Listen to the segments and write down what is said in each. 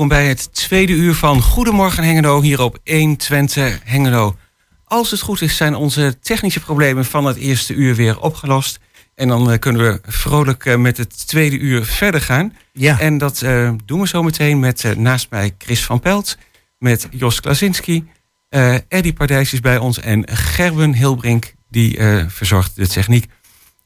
Welkom bij het tweede uur van Goedemorgen Hengelo hier op 1 Twente Hengelo. Als het goed is zijn onze technische problemen van het eerste uur weer opgelost. En dan uh, kunnen we vrolijk uh, met het tweede uur verder gaan. Ja. En dat uh, doen we zo meteen met naast mij Chris van Pelt, met Jos Klasinski, Eddie Pardijs is bij ons en Gerben Hilbrink, die verzorgt de techniek.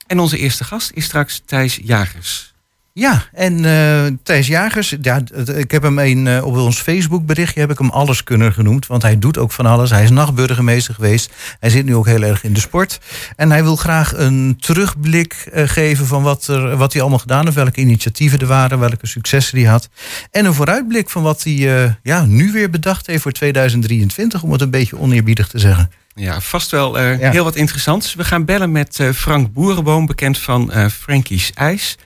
En onze eerste gast is straks Thijs Jagers. Ja, en uh, Thijs Jagers, ja, ik heb hem een, uh, op ons Facebook berichtje heb ik hem alleskunner genoemd. Want hij doet ook van alles. Hij is nachtburgemeester geweest. Hij zit nu ook heel erg in de sport. En hij wil graag een terugblik uh, geven van wat, er, wat hij allemaal gedaan heeft. Welke initiatieven er waren, welke successen hij had. En een vooruitblik van wat hij ja, nu weer bedacht heeft voor 2023. Om het een beetje oneerbiedig te zeggen. Ja, vast wel ja. heel wat interessants. We gaan bellen met Frank Boerenboom, bekend van Frankie's IJs.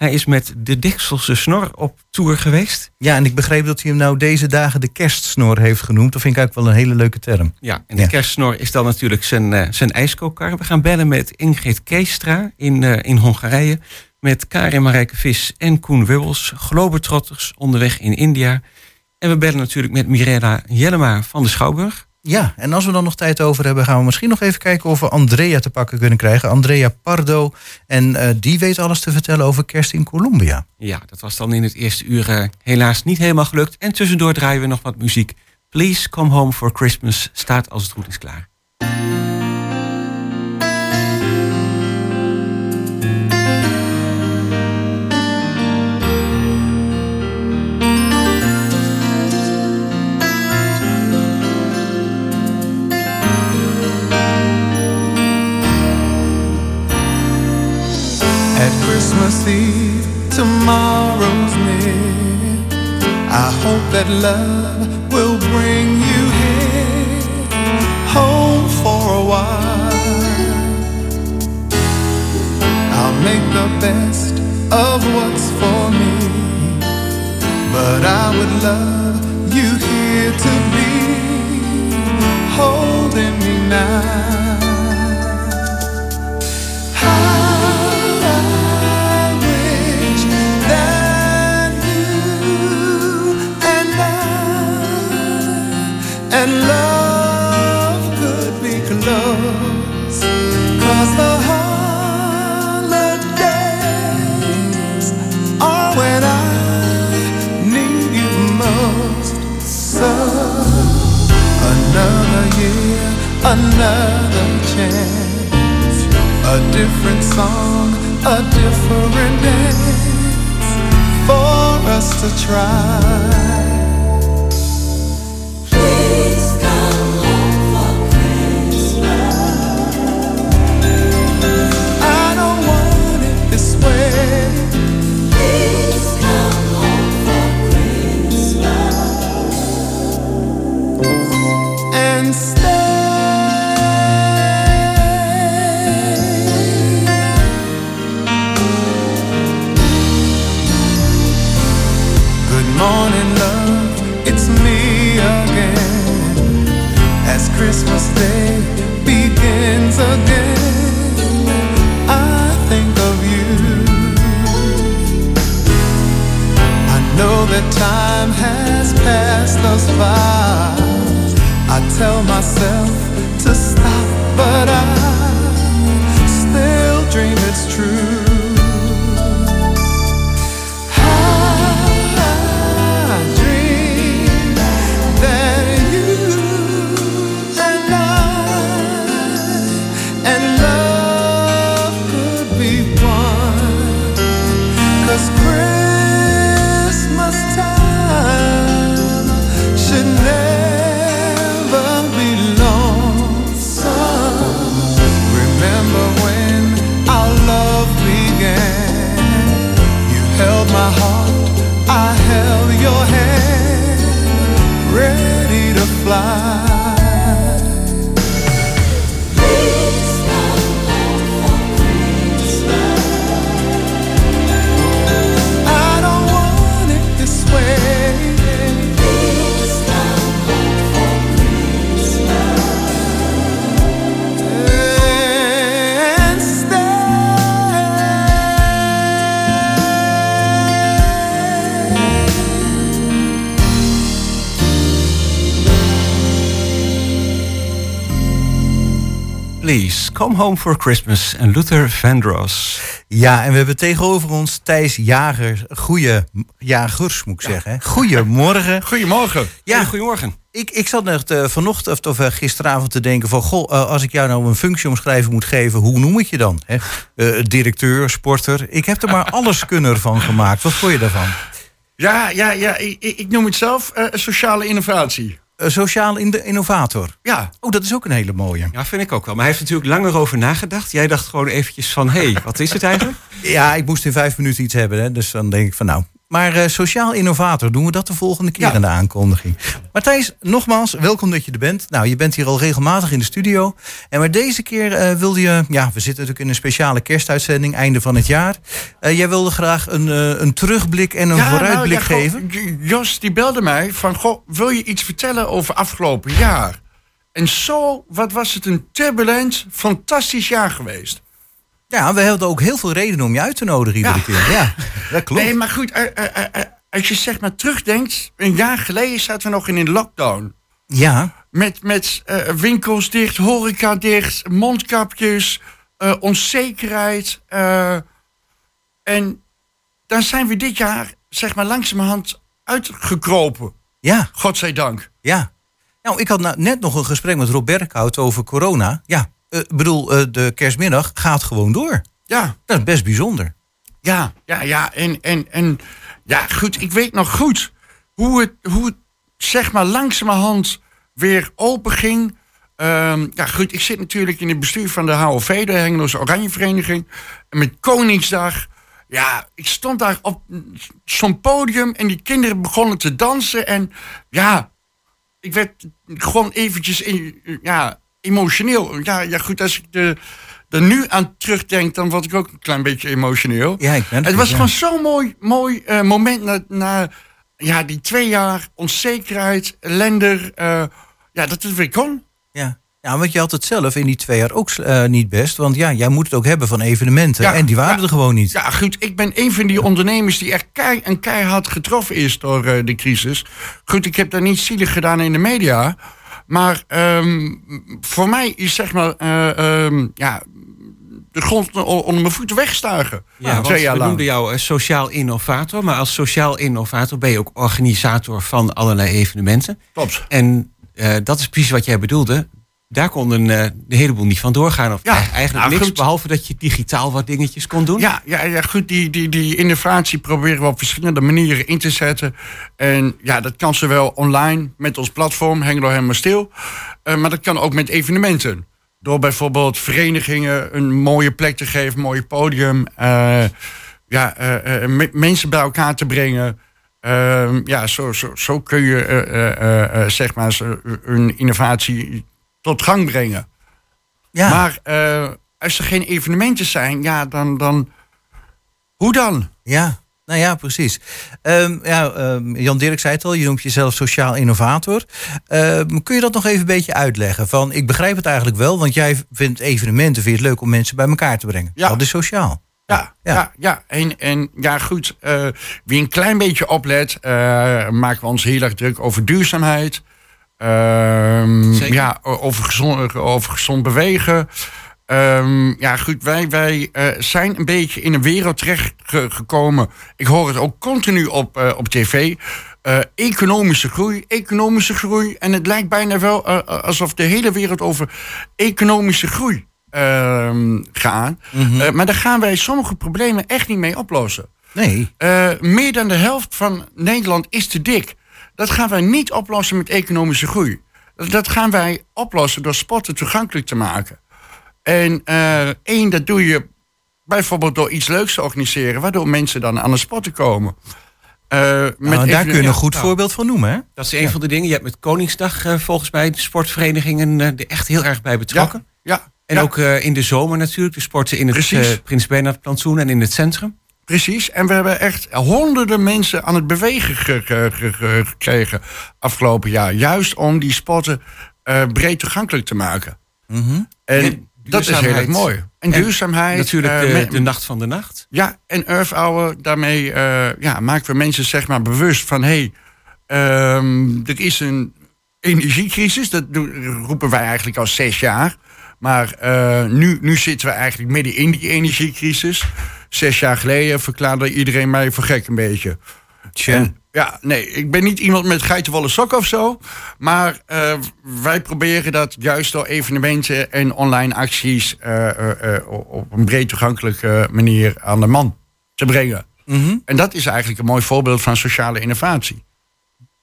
Hij is met de Dikselse snor op tour geweest. Ja, en ik begreep dat hij hem nou deze dagen de kerstsnor heeft genoemd. Dat vind ik eigenlijk wel een hele leuke term. Ja, en de ja. kerstsnor is dan natuurlijk zijn, uh, zijn ijskookkar. We gaan bellen met Ingrid Keestra in, uh, in Hongarije. Met Karin Marijke Vis en Koen Wubbels, globetrotters onderweg in India. En we bellen natuurlijk met Mirella Jellema van de Schouwburg. Ja, en als we dan nog tijd over hebben, gaan we misschien nog even kijken of we Andrea te pakken kunnen krijgen. Andrea Pardo. En uh, die weet alles te vertellen over kerst in Colombia. Ja, dat was dan in het eerste uur uh, helaas niet helemaal gelukt. En tussendoor draaien we nog wat muziek. Please Come Home for Christmas staat als het goed is klaar. Christmas Eve, tomorrow's near. I hope that love will bring you here, home for a while. I'll make the best of what's for me, but I would love you here to be, holding me now. Another year, another chance, a different song, a different dance for us to try. Christmas Please, Come Home for Christmas en Luther Vandross. Ja, en we hebben tegenover ons Thijs Jager. Goeie jagers, moet ik zeggen. hè? Goedemorgen. Goedemorgen. Ja, goedemorgen. ik, ik zat net eh, vanochtend of, eh, gisteravond te denken van... Goh, eh, als ik jou nou een functieomschrijving moet geven, hoe noem ik je dan? Hè? Directeur, sporter. Ik heb er maar alleskunner van gemaakt. Wat vond je daarvan? Ja, ja, ja ik, ik noem het zelf sociale innovatie. Eh, sociaal in de innovator. Ja, Oh, dat is ook een hele mooie. Ja, vind ik ook wel. Maar hij heeft natuurlijk langer over nagedacht. Jij dacht gewoon eventjes van, hé, hey, wat is het eigenlijk? Ja, ik moest in vijf minuten iets hebben. Hè, dus dan denk ik van nou. Maar eh, sociaal innovator, doen we dat de volgende keer Ja. in de aankondiging. Matthijs, nogmaals, welkom dat je er bent. Nou, je bent hier al regelmatig in de studio. En maar deze keer eh, wilde je... Ja, we zitten natuurlijk in een speciale kerstuitzending, einde van het jaar. Eh, jij wilde graag een, een terugblik en een ja, vooruitblik nou, ja, geven. Jos die belde mij van, goh, wil je iets vertellen over afgelopen jaar? En zo, wat was het een turbulent, fantastisch jaar geweest. Ja, we hadden ook heel veel redenen om je uit te nodigen iedere Ja. keer. Ja, dat klopt. Nee, maar goed, eh, eh, eh, als je zeg maar terugdenkt, een jaar geleden zaten we nog in een lockdown. Ja, Met, met winkels dicht, horeca dicht, mondkapjes, onzekerheid. en dan zijn we dit jaar, zeg maar, langzamerhand uitgekropen. ja, Godzijdank. ja. Nou, ik had net nog een gesprek met Rob Berkhout over corona. Ja, ik bedoel, eh, de kerstmiddag gaat gewoon door. Ja, Dat is best bijzonder. ja, ja, ja. En, en, en ja, goed, ik weet nog goed hoe het, hoe het zeg maar, langzamerhand weer open ging. Ehm, ja, goed, ik zit natuurlijk in het bestuur van de HOV, de Hengeloze Oranje Vereniging. En met Koningsdag, ja, ik stond daar op zo'n podium en die kinderen begonnen te dansen. En ja, ik werd gewoon eventjes in, ja, emotioneel. Ja, ja, goed, als ik er er nu aan terugdenk, dan word ik ook een klein beetje emotioneel. Ja, ik ben Het was ja. gewoon zo'n mooi, mooi eh, moment na, na ja, die twee jaar onzekerheid, ellende. eh, ja, dat het weer kon. Ja. ja, want je had het zelf in die twee jaar ook eh, niet best. Want ja, jij moet het ook hebben van evenementen. Ja, en die waren ja. er gewoon niet. Ja, goed, ik ben een van die ondernemers die echt kei en keihard getroffen is door de crisis. Goed, ik heb daar niet zielig gedaan in de media. Maar ehm, voor mij is zeg maar, eh, ehm, ja, de grond onder mijn voeten wegstuigen. Ja, want twee jaar we noemden jou eh, sociaal innovator. Maar als sociaal innovator ben je ook organisator van allerlei evenementen. Klopt. En eh, dat is precies wat jij bedoelde. Daar kon een, de heleboel niet van doorgaan. Of Ja, eh, eigenlijk nou, niks, goed. behalve dat je digitaal wat dingetjes kon doen. Ja, ja, ja goed, die, die, die innovatie proberen we op verschillende manieren in te zetten. En ja, dat kan zowel online met ons platform, Hengelo Helemaal Stil. eh, maar dat kan ook met evenementen. Door bijvoorbeeld verenigingen een mooie plek te geven, een mooi podium. eh, ja, me- mensen bij elkaar te brengen. Ehm, ja, zo, zo, zo kun je zeg maar een innovatie tot gang brengen. Ja, Maar eh, als er geen evenementen zijn, ja, dan, dan. Hoe dan? ja. Nou ja, precies. Ehm, ja, ehm, Jan Dirk zei het al, je noemt jezelf sociaal innovator. Ehm, kun je dat nog even een beetje uitleggen? Van, ik begrijp het eigenlijk wel, want jij vindt evenementen vind je het leuk om mensen bij elkaar te brengen. Ja. Dat is sociaal. Ja, Ja. ja. ja, En, en ja, goed. eh, wie een klein beetje oplet, eh, maken we ons heel erg druk over duurzaamheid. Ehm, ja, over gezond, over gezond bewegen. Ehm, ja, goed, wij, wij eh, zijn een beetje in een wereld terechtgekomen. Ik hoor het ook continu op, eh, op tv. Eh, economische groei, economische groei. En het lijkt bijna wel eh, alsof de hele wereld over economische groei ehm, gaat. Eh, maar daar gaan wij sommige problemen echt niet mee oplossen. Nee. Eh, meer dan de helft van Nederland is te dik. Dat gaan wij niet oplossen met economische groei. Dat- gaan wij oplossen door sporten toegankelijk te maken. En eh, één, dat doe je bijvoorbeeld door iets leuks te organiseren, waardoor mensen dan aan de sporten komen. Eh, Nou, met daar even- kun je een goed nou, voorbeeld van noemen, hè? Dat is een van de dingen. Je hebt met Koningsdag eh, volgens mij de sportverenigingen eh, er echt heel erg bij betrokken. Ja, ja, En ja. ook eh, in de zomer natuurlijk. De sporten in het eh, Prins Bernhard plantsoen en in het centrum. Precies, en we hebben echt honderden mensen aan het bewegen ge- ge- ge- ge- gekregen afgelopen jaar. Juist om die sporten eh, breed toegankelijk te maken. En, En dat is heel erg mooi. En, En duurzaamheid. Natuurlijk eh, de, me- de nacht van de nacht. ja, en Earth Hour, daarmee eh, ja, maken we mensen zeg maar bewust van... hé, hey, ehm, er is een energiecrisis. Dat roepen wij eigenlijk al zes jaar. Maar eh, nu, nu zitten we eigenlijk midden in die energiecrisis. Zes jaar geleden verklaarde iedereen mij voor gek een beetje. En, ja, nee, ik ben niet iemand met geitenwolle sokken of zo. Maar eh, wij proberen dat juist door evenementen en online acties... eh, eh, op een breed toegankelijke manier aan de man te brengen. Mhm. En dat is eigenlijk een mooi voorbeeld van sociale innovatie.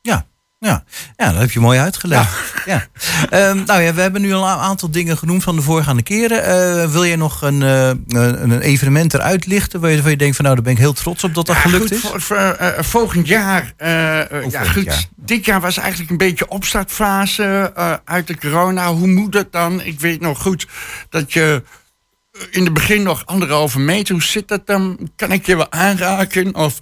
Ja. Ja. ja, dat heb je mooi uitgelegd. Ja. Ehm, nou ja, we hebben nu al een aantal dingen genoemd van de voorgaande keren. Eh, wil jij nog een, eh, een een evenement eruit lichten waar je, waar je denkt van nou, daar ben ik heel trots op dat dat Ja, gelukt goed, is? voor- voor, eh, volgend jaar. ja, volgend goed. jaar. Dit jaar was eigenlijk een beetje opstartfase uit de corona. Hoe moet het dan? Ik weet nog goed dat je in het begin nog anderhalve meter. Hoe zit dat dan? Kan ik je wel aanraken? Of,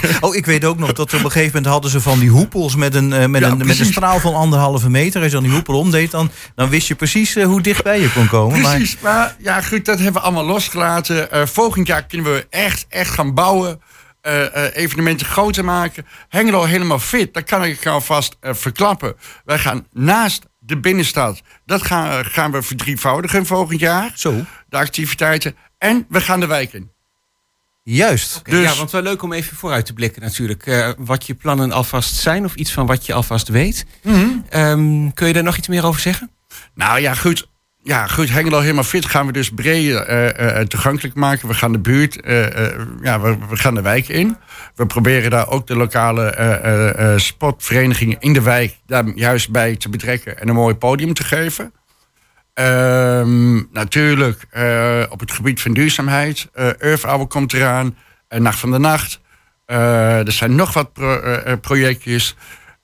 Oh, ik weet ook nog dat op een gegeven moment hadden ze van die hoepels met een, eh, met Ja, een, met een straal van anderhalve meter. Als je dan die hoepel omdeed, dan, dan wist je precies eh, hoe dichtbij je kon komen. Precies. Maar ja, goed, dat hebben we allemaal losgelaten. Eh, volgend jaar kunnen we echt, echt gaan bouwen. evenementen groter maken. Hengelo helemaal fit, dat kan ik alvast verklappen. Wij gaan naast de binnenstad, dat gaan, gaan we verdrievoudigen volgend jaar. Zo, De activiteiten. En we gaan de wijk in. juist. Dus- Ja, want wel leuk om even vooruit te blikken natuurlijk. Eh, wat je plannen alvast zijn of iets van wat je alvast weet. Ehm, kun je daar nog iets meer over zeggen? Nou ja, goed. Ja, goed. Hengelo helemaal fit gaan we dus breed eh, eh, toegankelijk maken. We gaan de buurt, eh, eh, ja, we, gaan de wijk in. We proberen daar ook de lokale eh, eh, eh, sportverenigingen in de wijk daar juist bij te betrekken en een mooi podium te geven. Ehm, natuurlijk, eh, op het gebied van duurzaamheid. eh Earth Hour komt eraan. eh, Nacht van de Nacht. Eh, er zijn nog wat pro- eh, eh, projectjes.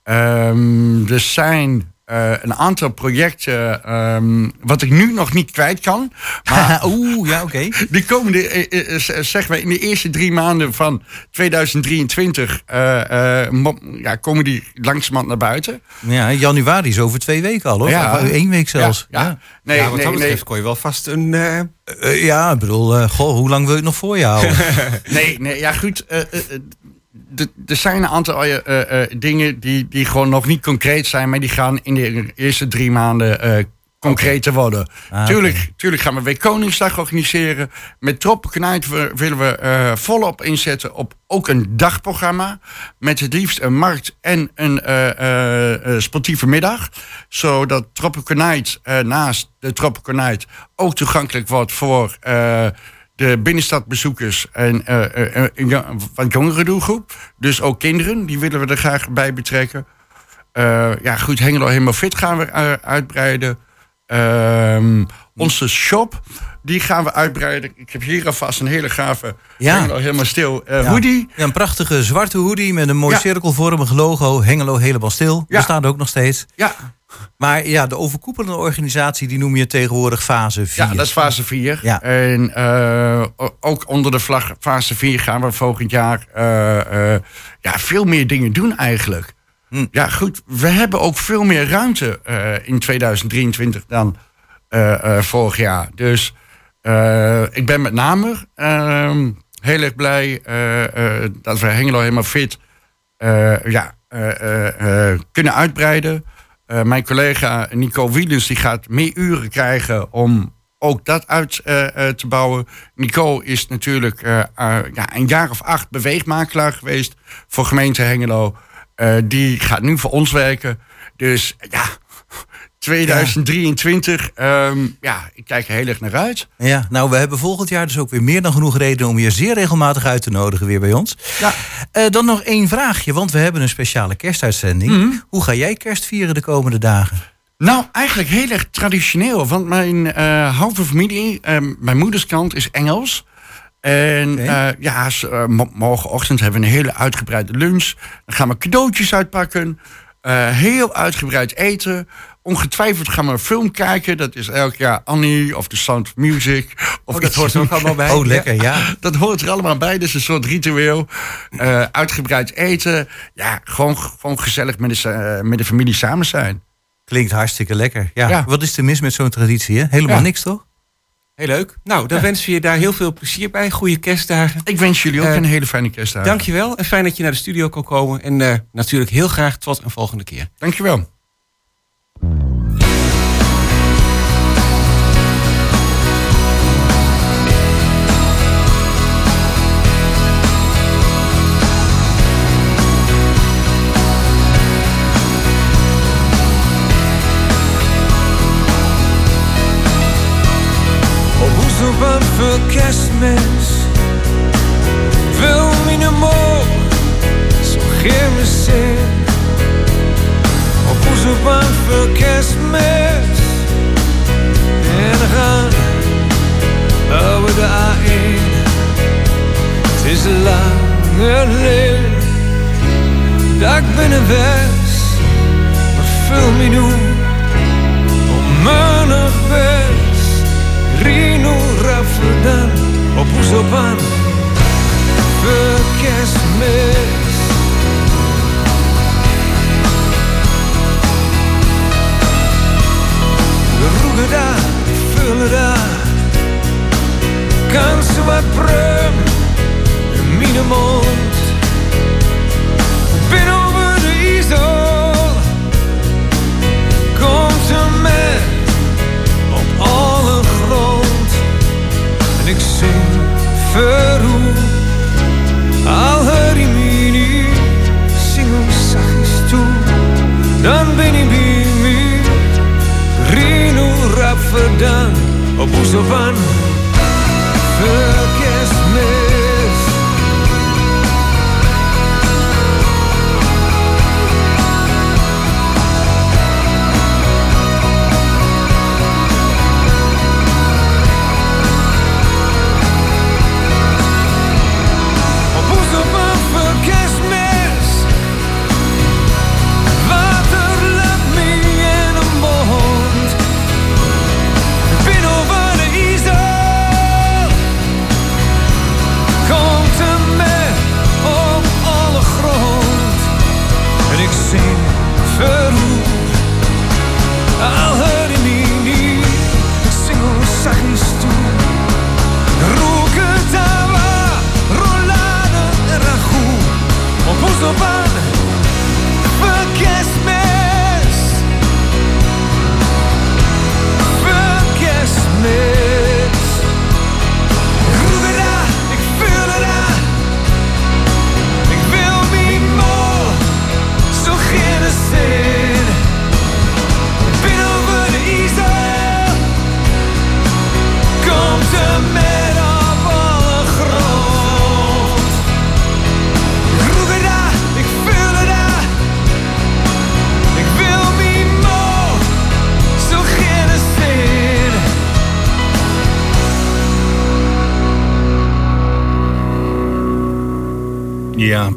Ehm, er zijn eh, een aantal projecten ehm, wat ik nu nog niet kwijt kan. Maar Oeh, ja, oké. die komende, eh, eh, eh, zeg maar in de eerste drie maanden van 2023, eh, eh, mo- ja, komen die langzamerhand naar buiten. Ja, januari is over twee weken al hoor. Ja. Eén week zelfs. Ja, ja. Nee, ja, wat nee, dat nee. kon je wel vast een... ja, ik bedoel, goh, hoe lang wil je het nog voor je houden? Nee, nee, ja goed. Er zijn een aantal eh, eh, eh, dingen die, die gewoon nog niet concreet zijn, maar die gaan in de eerste drie maanden eh, concreter worden. Ah, tuurlijk, tuurlijk gaan we weer Koningsdag organiseren. Met Troppenknight willen we volop inzetten op ook een dagprogramma. Met het liefst een markt en een sportieve middag. Zodat Troppenknight naast de Troppenknight ook toegankelijk wordt voor de binnenstadbezoekers en eh, eh, eh, jo- wat jongere doelgroep. Dus ook kinderen, die willen we er graag bij betrekken. Eh, ja, goed, Hengelo helemaal fit gaan we eh, uitbreiden. Ehm, onze shop, die gaan we uitbreiden. Ik heb hier alvast een hele gave Ja. Hengelo helemaal stil eh, Ja. hoodie. Ja, een prachtige zwarte hoodie met een mooi Ja. cirkelvormig logo. Hengelo helemaal stil. Ja. Bestaat ook nog steeds. Ja, Maar ja, de overkoepelende organisatie, die noem je tegenwoordig fase 4. ja, dat is fase 4. Ja. En eh, ook onder de vlag fase 4 gaan we volgend jaar eh, eh, ja, veel meer dingen doen eigenlijk. Hm. Ja, goed. We hebben ook veel meer ruimte in 2023 dan vorig jaar. Dus ik ben met name ehm, heel erg blij dat we Hengelo helemaal fit ja, kunnen uitbreiden. Eh, mijn collega Nico Wielens die gaat meer uren krijgen om ook dat uit eh, eh, te bouwen. Nico is natuurlijk ja, een jaar of acht beweegmakelaar geweest voor gemeente Hengelo. Die gaat nu voor ons werken. Dus ja, 2023, ehm, ja, ik kijk er heel erg naar uit. Ja, nou, we hebben volgend jaar dus ook weer meer dan genoeg reden om je zeer regelmatig uit te nodigen weer bij ons. Ja. Eh, dan nog één vraagje, want we hebben een speciale kerstuitzending. Mhm. Hoe ga jij kerst vieren de komende dagen? Nou, eigenlijk heel erg traditioneel. Want mijn eh, halve familie, eh, mijn moeders kant, is Engels. En eh, ja, morgenochtend hebben we een hele uitgebreide lunch. Dan gaan we cadeautjes uitpakken. heel uitgebreid eten. Ongetwijfeld gaan we een film kijken. Dat is elk jaar Annie of The Sound of Music. Of Oh, dat hoort er ook allemaal bij. Oh, lekker, ja. dat hoort er allemaal bij. Dat is een soort ritueel. Eh, uitgebreid eten. Ja, gewoon, gewoon gezellig met de, sa- met de familie samen zijn. Klinkt hartstikke lekker. Ja. Ja. Wat is er mis met zo'n traditie? Hè? Helemaal Ja. niks, toch? Heel leuk. Nou, dan wensen we je daar heel veel plezier bij. Goede kerstdagen. Ik wens jullie ook Eh, een hele fijne kerstdag. Dankjewel en fijn dat je naar de studio kon komen. En eh, natuurlijk heel graag tot een volgende keer. Dankjewel.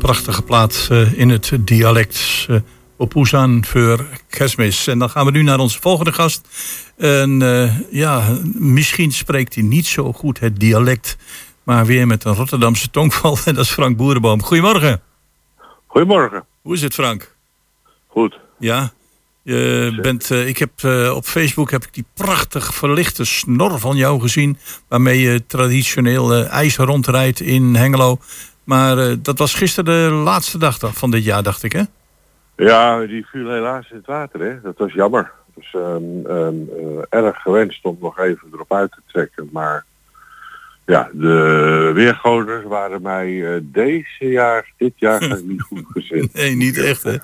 Prachtige plaat eh, in het dialect. eh op Oezaan voor kerstmis. En dan gaan we nu naar onze volgende gast. En eh, ja, misschien spreekt hij niet zo goed het dialect. Maar weer met een Rotterdamse tongval. En dat is Frank Boerenboom. Goedemorgen. Goedemorgen. Hoe is het Frank? Goed. Ja, je bent, ik heb op Facebook heb ik die prachtig verlichte snor van jou gezien. Waarmee je traditioneel eh, ijs rondrijdt in Hengelo. Maar eh, dat was gisteren de laatste dag van dit jaar, dacht ik, hè? Ja, die viel helaas in het water, hè. Dat was jammer. Dus erg gewenst om nog even erop uit te trekken. Maar ja, de weergoders waren mij eh, deze jaar, dit jaar niet goed gezind. Nee, niet echt, hè? Nee,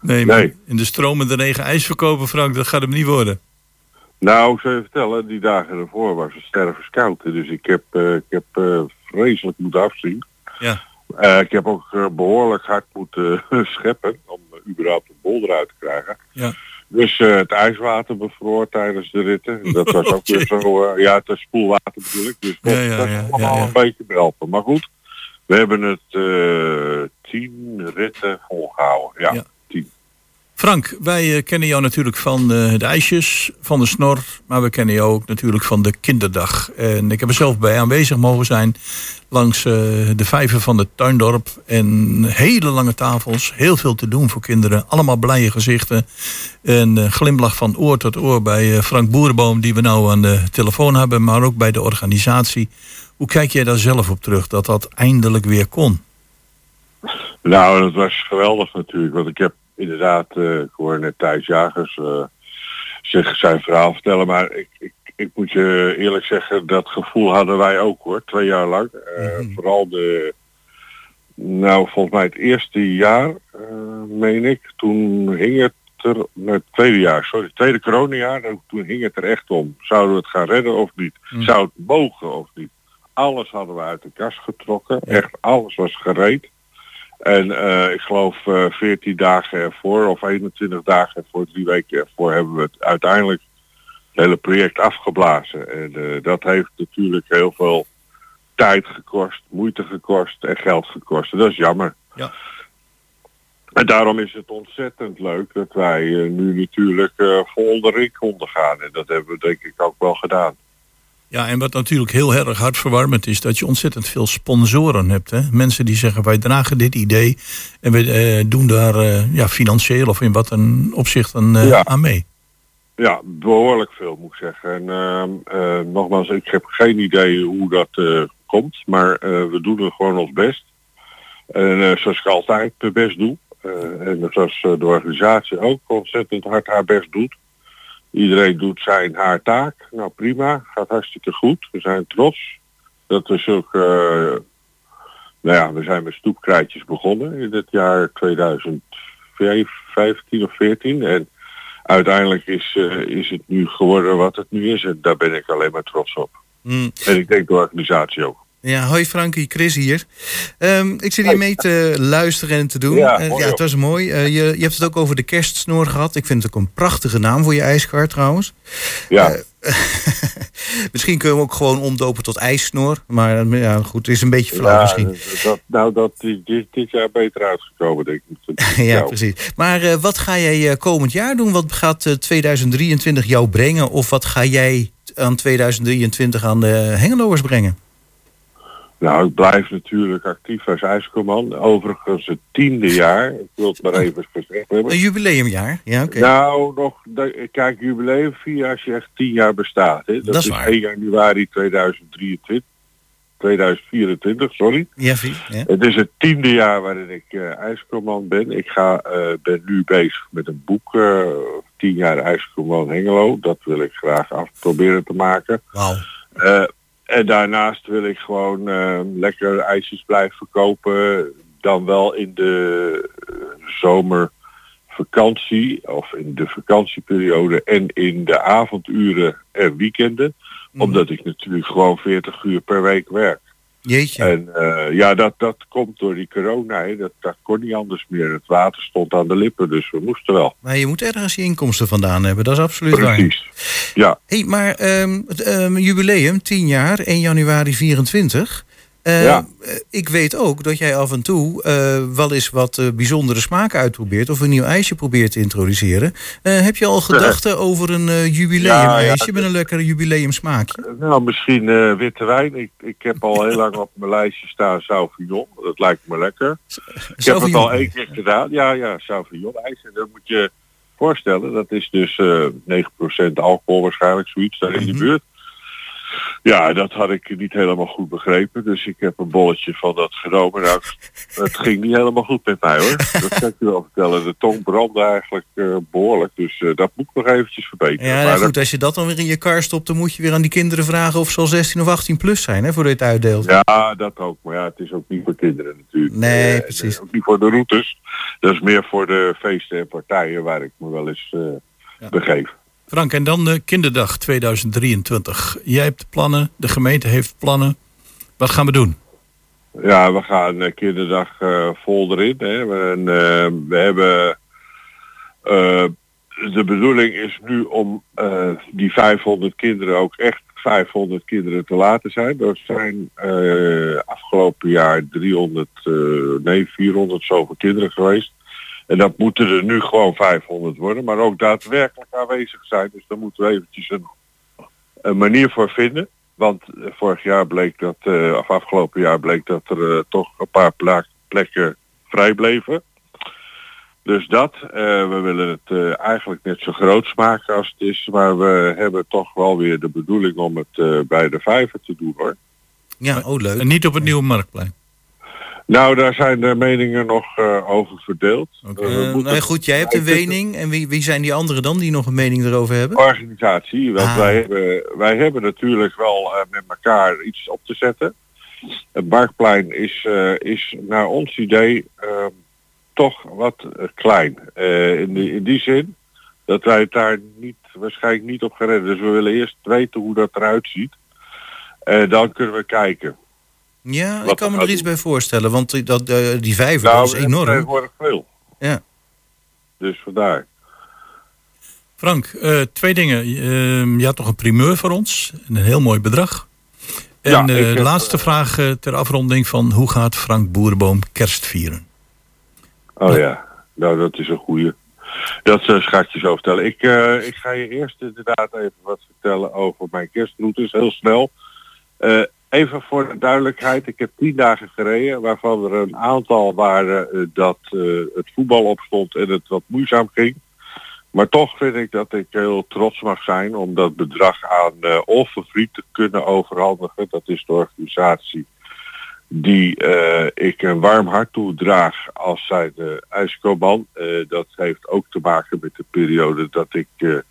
Nee. maar in de stromende regen ijs verkopen, Frank, dat gaat hem niet worden. Nou, ik zou je vertellen, die dagen ervoor was het stervenskoud. hè. Dus ik heb, ik heb eh, vreselijk moeten afzien. Ja. Eh, ik heb ook eh, behoorlijk hard moeten scheppen om eh, überhaupt de bol eruit te krijgen. Ja. Dus het ijswater bevroor tijdens de ritten. Dat was ook weer zo, ja, het is spoelwater natuurlijk. Dus dat, Ja, ja, dat is ja, allemaal een beetje behelpen. Maar goed, we hebben het tien ritten volgehouden. Ja. Frank, wij eh, kennen jou natuurlijk van eh, de ijsjes, van de snor. Maar we kennen jou ook natuurlijk van de kinderdag. En ik heb er zelf bij aanwezig mogen zijn langs eh, de vijver van het tuindorp. En hele lange tafels, heel veel te doen voor kinderen. Allemaal blije gezichten. En glimlach van oor tot oor bij Frank Boerenboom... die we nou aan de telefoon hebben, maar ook bij de organisatie. Hoe kijk jij daar zelf op terug, dat dat eindelijk weer kon? Nou, dat was geweldig natuurlijk. Want ik heb inderdaad, eh, ik hoor net Thijs Jagers eh, zich zijn verhaal vertellen. Maar ik, ik, ik moet je eerlijk zeggen, dat gevoel hadden wij ook hoor. Twee jaar lang. Eh, Vooral de, nou volgens mij het eerste jaar, meen ik. Toen hing het er, nee, het tweede jaar, sorry, het tweede coronajaar. nou, Toen hing het er echt om. Zouden we het gaan redden of niet? Zou het mogen of niet? alles hadden we uit de kast getrokken. Echt alles was gereed. En eh, ik geloof eh 14 dagen ervoor of 21 dagen ervoor, drie weken ervoor hebben we het uiteindelijk het hele project afgeblazen. En eh, dat heeft natuurlijk heel veel tijd gekost, moeite gekost en geld gekost. En dat is jammer. Ja. En daarom is het ontzettend leuk dat wij nu natuurlijk vol erin konden gaan. En dat hebben we denk ik ook wel gedaan. Ja, en wat natuurlijk heel erg hartverwarmend is, dat je ontzettend veel sponsoren hebt. Hè? Mensen die zeggen, wij dragen dit idee en we eh, doen daar eh, ja, financieel of in wat een opzicht een, eh, Ja. aan mee. Ja, behoorlijk veel moet ik zeggen. En ehm, eh, nogmaals, ik heb geen idee hoe dat komt, maar we doen er gewoon ons best. En zoals ik altijd mijn best doe. En zoals de organisatie ook ontzettend hard haar best doet. Iedereen doet zijn haar taak. Nou prima, gaat hartstikke goed. We zijn trots. Dat we zulke... eh, nou ja, we zijn met stoepkrijtjes begonnen in het jaar 2015 of 14. En uiteindelijk is, eh, is het nu geworden wat het nu is. En daar ben ik alleen maar trots op. Mm. En ik denk de organisatie ook. Ja, hoi Frankie, Chris hier. Ehm, ik zit hier mee te luisteren en te doen. Ja, Eh, ja het was mooi. Eh, je, je hebt het ook over de kerstsnoor gehad. Ik vind het ook een prachtige naam voor je ijskar trouwens. Ja, Eh, Misschien kunnen we ook gewoon omdopen tot ijssnoor. Maar ja, goed, het is een beetje flauw ja misschien. dat, nou dat is dit, jaar beter uitgekomen denk ik. ja, precies. Maar wat ga jij komend jaar doen? Wat gaat eh, 2023 jou brengen? Of wat ga jij aan 2023 aan de Hengeloers brengen? Nou, ik blijf natuurlijk actief als ijscommand. Overigens het tiende jaar. Ik wil het maar even gezegd hebben. Een jubileumjaar? Ja, oké. Nou, nog, kijk, jubileum vier als je echt tien jaar bestaat. Hè. Dat, Dat is waar. 1 januari 2023. 2024, sorry. Ja, ja. Het is het tiende jaar waarin ik eh ijscommand ben. Ik ga, eh, ben nu bezig met een boek, eh, tien jaar ijscommand Hengelo. Dat wil ik graag af proberen te maken. Eh, en daarnaast wil ik gewoon eh, lekker ijsjes blijven verkopen. Dan wel in de eh, zomervakantie of in de vakantieperiode en in de avonduren en weekenden. Mhm. Omdat ik natuurlijk gewoon 40 uur per week werk. Jeetje. En eh, ja, dat, dat komt door die corona. Hè. Dat, dat kon niet anders meer. Het water stond aan de lippen, dus we moesten wel. Maar je moet ergens je inkomsten vandaan hebben, dat is absoluut waar. Precies. Ja, hey, maar ehm, het ehm, jubileum, 10 jaar, 1 januari 24. Eh, Ja. eh, Ik weet ook dat jij af en toe eh, wel eens wat bijzondere smaken uitprobeert... of een nieuw ijsje probeert te introduceren. Heb je al gedachten over een jubileumijsje Ja, ja, met een lekker jubileumsmaakje? nou misschien witte wijn. Ik, ik heb al heel lang op mijn lijstje staan Sauvignon. Dat lijkt me lekker. Ik heb het al één keer gedaan. Ja, ja, Sauvignon ijs. En dan moet je voorstellen, dat is dus eh 9% alcohol waarschijnlijk, zoiets daar in de Mhm. buurt. Ja, dat had ik niet helemaal goed begrepen. Dus ik heb een bolletje van dat genomen. Nou, het ging niet helemaal goed met mij hoor. Dat kan ik je wel vertellen. De tong brandde eigenlijk eh, behoorlijk. Dus eh, dat moet ik nog eventjes verbeteren. Ja, Maar dat- goed, als je dat dan weer in je kar stopt... dan moet je weer aan die kinderen vragen of ze al 16 of 18 plus zijn... Hè, voor dit uitdeelt. Ja, dat ook. Maar ja, het is ook niet voor kinderen natuurlijk. Nee, Eh, precies. Ook niet voor de routes. Dat is meer voor de feesten en partijen waar ik me wel eens Ja. begeef. Frank, en dan de kinderdag 2023. Jij hebt plannen, de gemeente heeft plannen. Wat gaan we doen? Ja, we gaan kinderdag eh, vol erin. Eh, we hebben... eh, de bedoeling is nu om die 500 kinderen ook echt 500 kinderen te laten zijn. Er zijn afgelopen jaar 300, eh, nee 400 zoveel kinderen geweest. En dat moeten er nu gewoon 500 worden, maar ook daadwerkelijk aanwezig zijn. Dus daar moeten we eventjes een, een manier voor vinden. Want eh, vorig jaar bleek dat, eh, of afgelopen jaar bleek dat er eh, toch een paar plekken vrij bleven. Dus dat, eh, we willen het eh, eigenlijk net zo groot maken als het is. Maar we hebben toch wel weer de bedoeling om het eh, bij de vijver te doen hoor. Ja, oh leuk. En niet op het Nieuwe Marktplein. Nou, daar zijn de meningen nog eh, over verdeeld. Oké. Eh, Eh, goed, jij hebt een mening. En wie, wie zijn die anderen dan die nog een mening erover hebben? organisatie. Want Ah. wij, hebben, wij hebben natuurlijk wel met elkaar iets op te zetten. Het Marktplein is, is naar ons idee eh, toch wat klein. In, die, in die zin dat wij het daar niet, waarschijnlijk niet op gaan redden. Dus we willen eerst weten hoe dat eruit ziet. En dan kunnen we kijken. Ja, ik kan me er iets bij voorstellen. Want die- dat, eh, die vijver nou, dat is enorm. tegenwoordig veel. Ja. Dus vandaar. Frank, eh, twee dingen. Ehm, je had nog een primeur voor ons. Een heel mooi bedrag. En Ja, eh, de laatste vraag ter afronding van hoe gaat Frank Boerenboom kerst vieren? Oh ja, nou dat is een goeie. Dat ga ik je zo vertellen. Ik, ik ga je eerst inderdaad even wat vertellen over mijn kerstroutes, heel snel. Even voor de duidelijkheid, ik heb tien dagen gereden, waarvan er een aantal waren eh, dat eh, het voetbal opstond en het wat moeizaam ging. Maar toch vind ik dat ik heel trots mag zijn om dat bedrag aan uh, te kunnen overhandigen. Dat is de organisatie die ik een warm hart toedraag als zij de ijskoman. Dat heeft ook te maken met de periode dat ik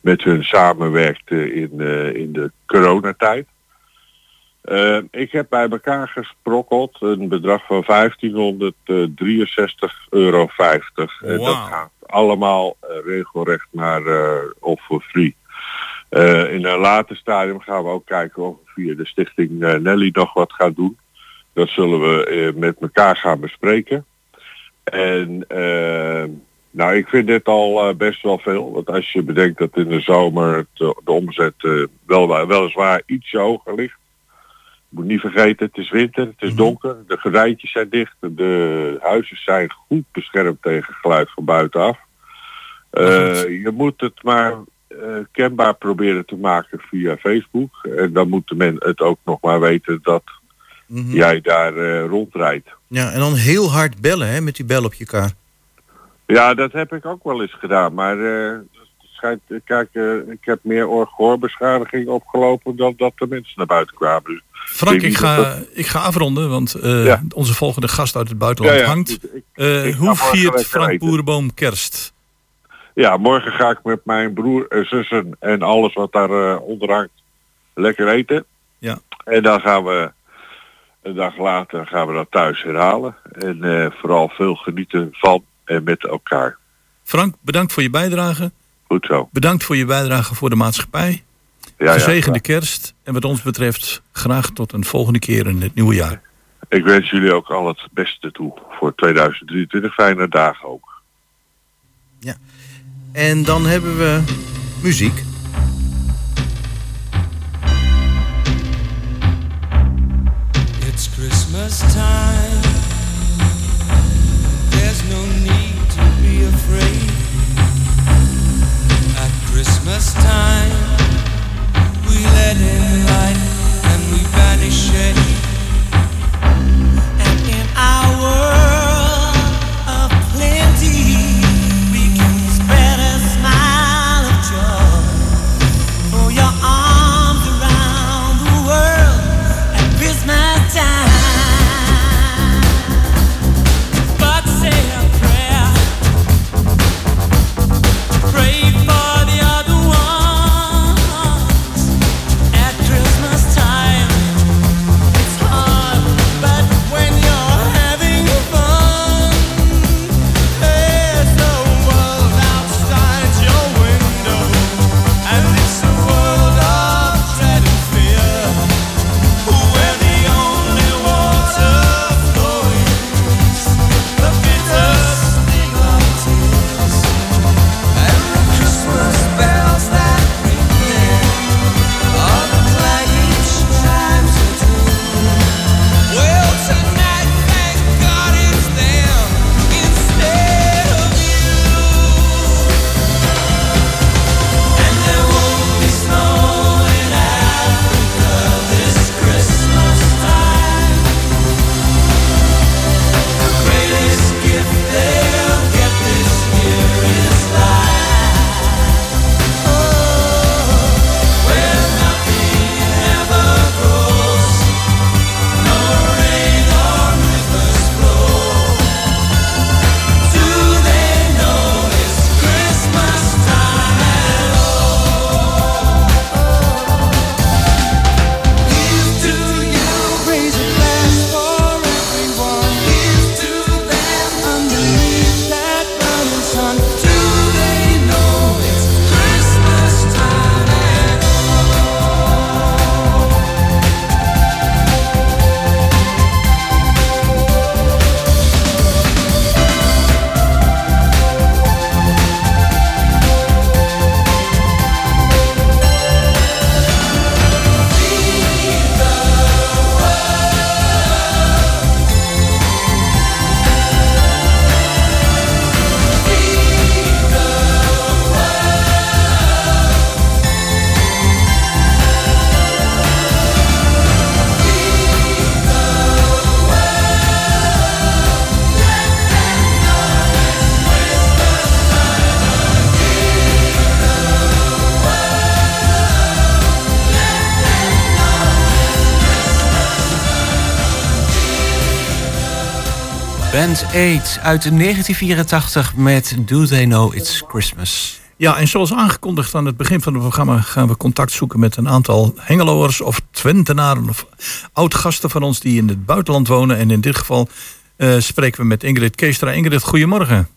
met hun samenwerkte in, in de coronatijd. Ik heb bij elkaar gesprokkeld een bedrag van 1563,50 euro. En Wow. dat gaat allemaal regelrecht naar of for free. in een later stadium gaan we ook kijken of we via de stichting Nelly nog wat gaan doen. Dat zullen we eh, met elkaar gaan bespreken. En uh, nou, ik vind dit al uh, best wel veel. Want als je bedenkt dat in de zomer het, de omzet uh, wel, weliswaar iets hoger ligt. Moet niet vergeten, het is winter, het is donker, de gerijtjes zijn dicht, de huizen zijn goed beschermd tegen geluid van buitenaf. je moet het maar kenbaar proberen te maken via Facebook. En dan moet men het ook nog maar weten dat Mm -hmm. jij daar uh, rondrijdt. Ja, en dan heel hard bellen hè, met die bel op je kar. Ja, dat heb ik ook wel eens gedaan. Maar schijnt, kijk, ik heb meer oor-gehoorbeschadiging opgelopen dan dat de mensen naar buiten kwamen. Dus Frank, ik ga, ik ga afronden, want ja. onze volgende gast uit het buitenland ja, ja, hangt. Ik, ik hoe viert Frank. Boerenboom kerst? Ja, morgen ga ik met mijn broer en zussen en alles wat daar onder hangt lekker eten. Ja. En dan gaan we een dag later gaan we dat thuis herhalen. En uh, vooral veel genieten van en met elkaar. Frank, bedankt voor je bijdrage. Goed zo. Bedankt voor je bijdrage voor de maatschappij. Ja, Gezegende ja, kerst. En wat ons betreft graag tot een volgende keer in het nieuwe jaar. Ik wens jullie ook al het beste toe voor 2023. Fijne dagen ook. Ja. En dan hebben we muziek. It's Christmas time. There's no need to be afraid. At Christmas time, we let in light and we banish Band 8 uit 1984 met Do They Know It's Christmas. Ja, en zoals aangekondigd aan het begin van het programma gaan we contact zoeken met een aantal Hengeloers of Twentenaren of oud-gasten van ons die in het buitenland wonen. En in dit geval eh, spreken we met Ingrid Keestra. Ingrid, goedemorgen.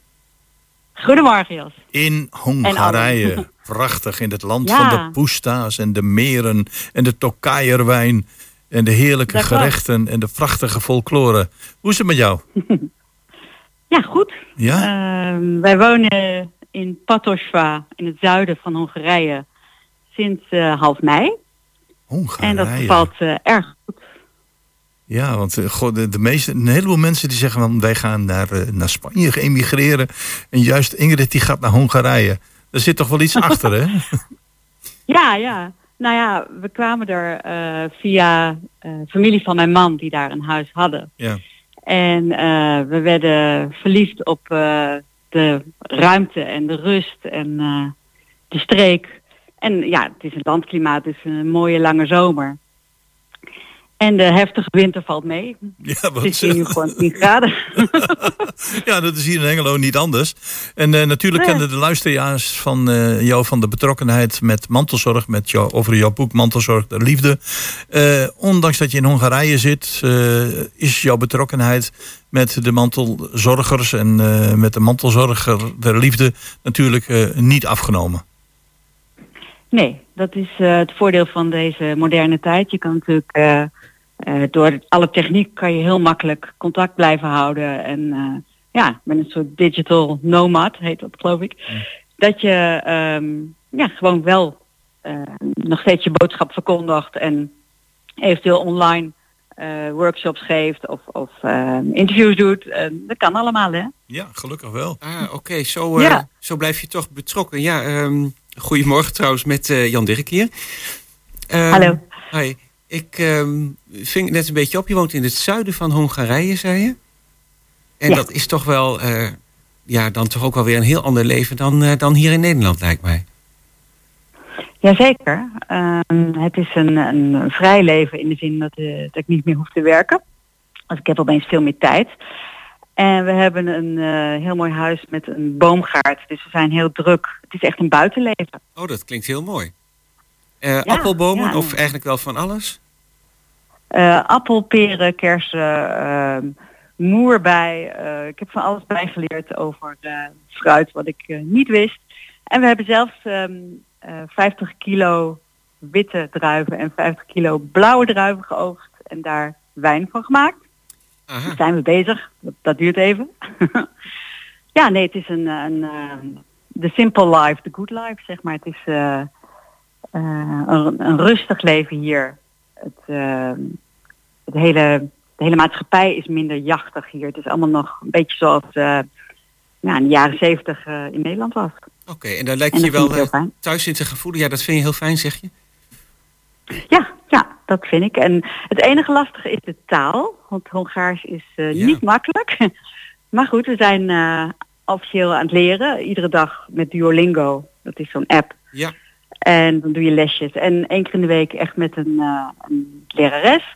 Goedemorgen, Jos. In Hongarije. Prachtig, in het land Ja. van de poesta's en de meren en de tokajerwijn. En de heerlijke Dat gerechten en de prachtige folklore. Hoe is het met jou? Ja, goed. Ja? Ehm, wij wonen in Patosva, in het zuiden van Hongarije, sinds eh, half mei. Hongarije. En dat valt eh, erg goed. Ja, want eh, goh, de, de meeste, een heleboel mensen die zeggen van wij gaan naar, naar Spanje emigreren. En juist Ingrid die gaat naar Hongarije. Er zit toch wel iets achter, hè? Ja, ja. Nou ja, we kwamen er via familie van mijn man die daar een huis hadden. Ja. En eh, we werden verliefd op eh, de ruimte en de rust en eh, de streek. En ja, het is een landklimaat, het is een mooie lange zomer. En de heftige winter valt mee. Ja, Het wat, is hier nu gewoon 10 graden. ja, dat is hier in Hengelo niet anders. En eh, natuurlijk Nee. kennen de luisteraars van eh, jou van de betrokkenheid met mantelzorg, met jou, over jouw boek Mantelzorg der Liefde. Eh, ondanks dat je in Hongarije zit, is jouw betrokkenheid met de mantelzorgers en met de mantelzorger der liefde natuurlijk niet afgenomen. Nee, dat is het voordeel van deze moderne tijd. Je kan natuurlijk eh, door alle techniek kan je heel makkelijk contact blijven houden. En eh, ja, met een soort digital nomad, heet dat geloof ik. Dat je ehm, ja, gewoon wel eh, nog steeds je boodschap verkondigt en eventueel online eh, workshops geeft of, of eh, interviews doet. Dat kan allemaal, hè? Ja, gelukkig wel. Ah, oké, zo, eh, Ja. zo blijf je toch betrokken. Ja, ehm, goedemorgen trouwens met eh, Jan Dirk hier. Ehm, Hallo. Hi. Ik ehm, ving net een beetje op. Je woont in het zuiden van Hongarije, zei je? En Ja. dat is toch wel, eh, ja, dan toch ook wel weer een heel ander leven dan, eh, dan hier in Nederland, lijkt mij. Jazeker. Ehm, het is een, een vrij leven in de zin dat, eh, dat ik niet meer hoef te werken. Dus ik heb opeens veel meer tijd. En we hebben een heel mooi huis met een boomgaard. Dus we zijn heel druk. Het is echt een buitenleven. Oh, dat klinkt heel mooi. Appelbomen ja. of eigenlijk wel van alles? Eh, appel, peren, kersen, ehm, moerbei. Eh, ik heb van alles bijgeleerd over eh, fruit wat ik niet wist. En we hebben zelfs ehm, eh, 50 kilo witte druiven en 50 kilo blauwe druiven geoogst en daar wijn van gemaakt. Aha. Daar zijn we bezig. Dat, dat duurt even. ja, nee, het is een, een ehm, the simple life, the good life, zeg maar. Het is een, een rustig leven hier. Het, ehm, het hele, de hele maatschappij is minder jachtig hier. Het is allemaal nog een beetje zoals eh, ja, in de jaren zeventig eh, in Nederland was. Oké, en daar lijkt En je wel eh, thuis in te gaan voelen. Ja, dat vind je heel fijn, zeg je? Ja, ja, dat vind ik. En het enige lastige is de taal. Want Hongaars is Ja. niet makkelijk. maar goed, we zijn officieel aan het leren. Iedere dag met Duolingo. Dat is zo'n app. Ja. En dan doe je lesjes. En één keer in de week echt met een, eh, een lerares.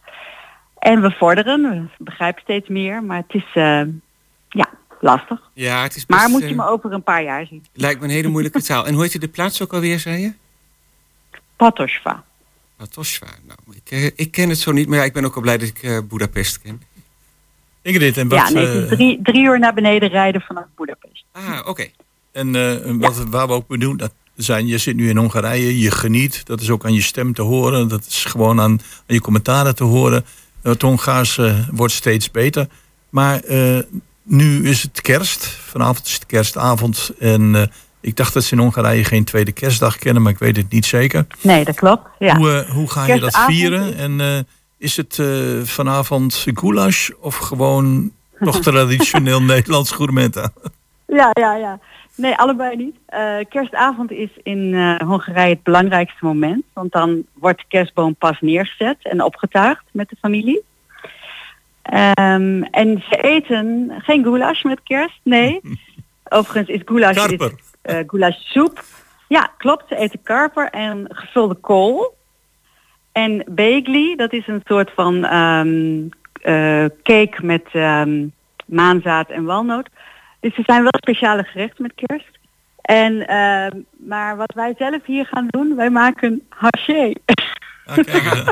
En we vorderen. We begrijpen steeds meer. Maar het is eh, ja, lastig. Ja, het is best, Maar moet je eh, me over een paar jaar zien. Lijkt me een hele moeilijke taal. En hoe heet je de plaats ook alweer, zei je? Patosva. Patosva. Nou, ik, ik ken het zo niet, maar ja, ik ben ook wel blij dat ik eh Budapest ken. Ingrid, en wat, ja, nee, het is drie, drie uur naar beneden rijden vanaf Boedapest. Ah, oké. En eh, en wat, waar we ook benieuwd zijn, je zit nu in Hongarije, je geniet. Dat is ook aan je stem te horen. Dat is gewoon aan, aan je commentaren te horen. Het Hongaars eh, wordt steeds beter. Maar eh, nu is het kerst. Vanavond is het kerstavond. En eh, ik dacht dat ze in Hongarije geen tweede kerstdag kennen, maar ik weet het niet zeker. Nee, dat klopt. Ja. Hoe, hoe ga je dat vieren? En is het vanavond goulash of gewoon nog traditioneel Nederlands gourmeta? Ja, ja, ja. Nee, allebei niet. Eh, kerstavond is in eh, Hongarije het belangrijkste moment. Want dan wordt de kerstboom pas neergezet en opgetuigd met de familie. Ehm, en ze eten geen goulash met kerst, nee. Overigens is goulash, is, eh, goulash soep. Ja, klopt. Ze eten karper en gevulde kool. En bagli, dat is een soort van ehm, eh, cake met ehm, maanzaad en walnoot. Dus er zijn wel speciale gerechten met kerst. En, ehm, maar wat wij zelf hier gaan doen, wij maken haché. Ah, kijk, eh,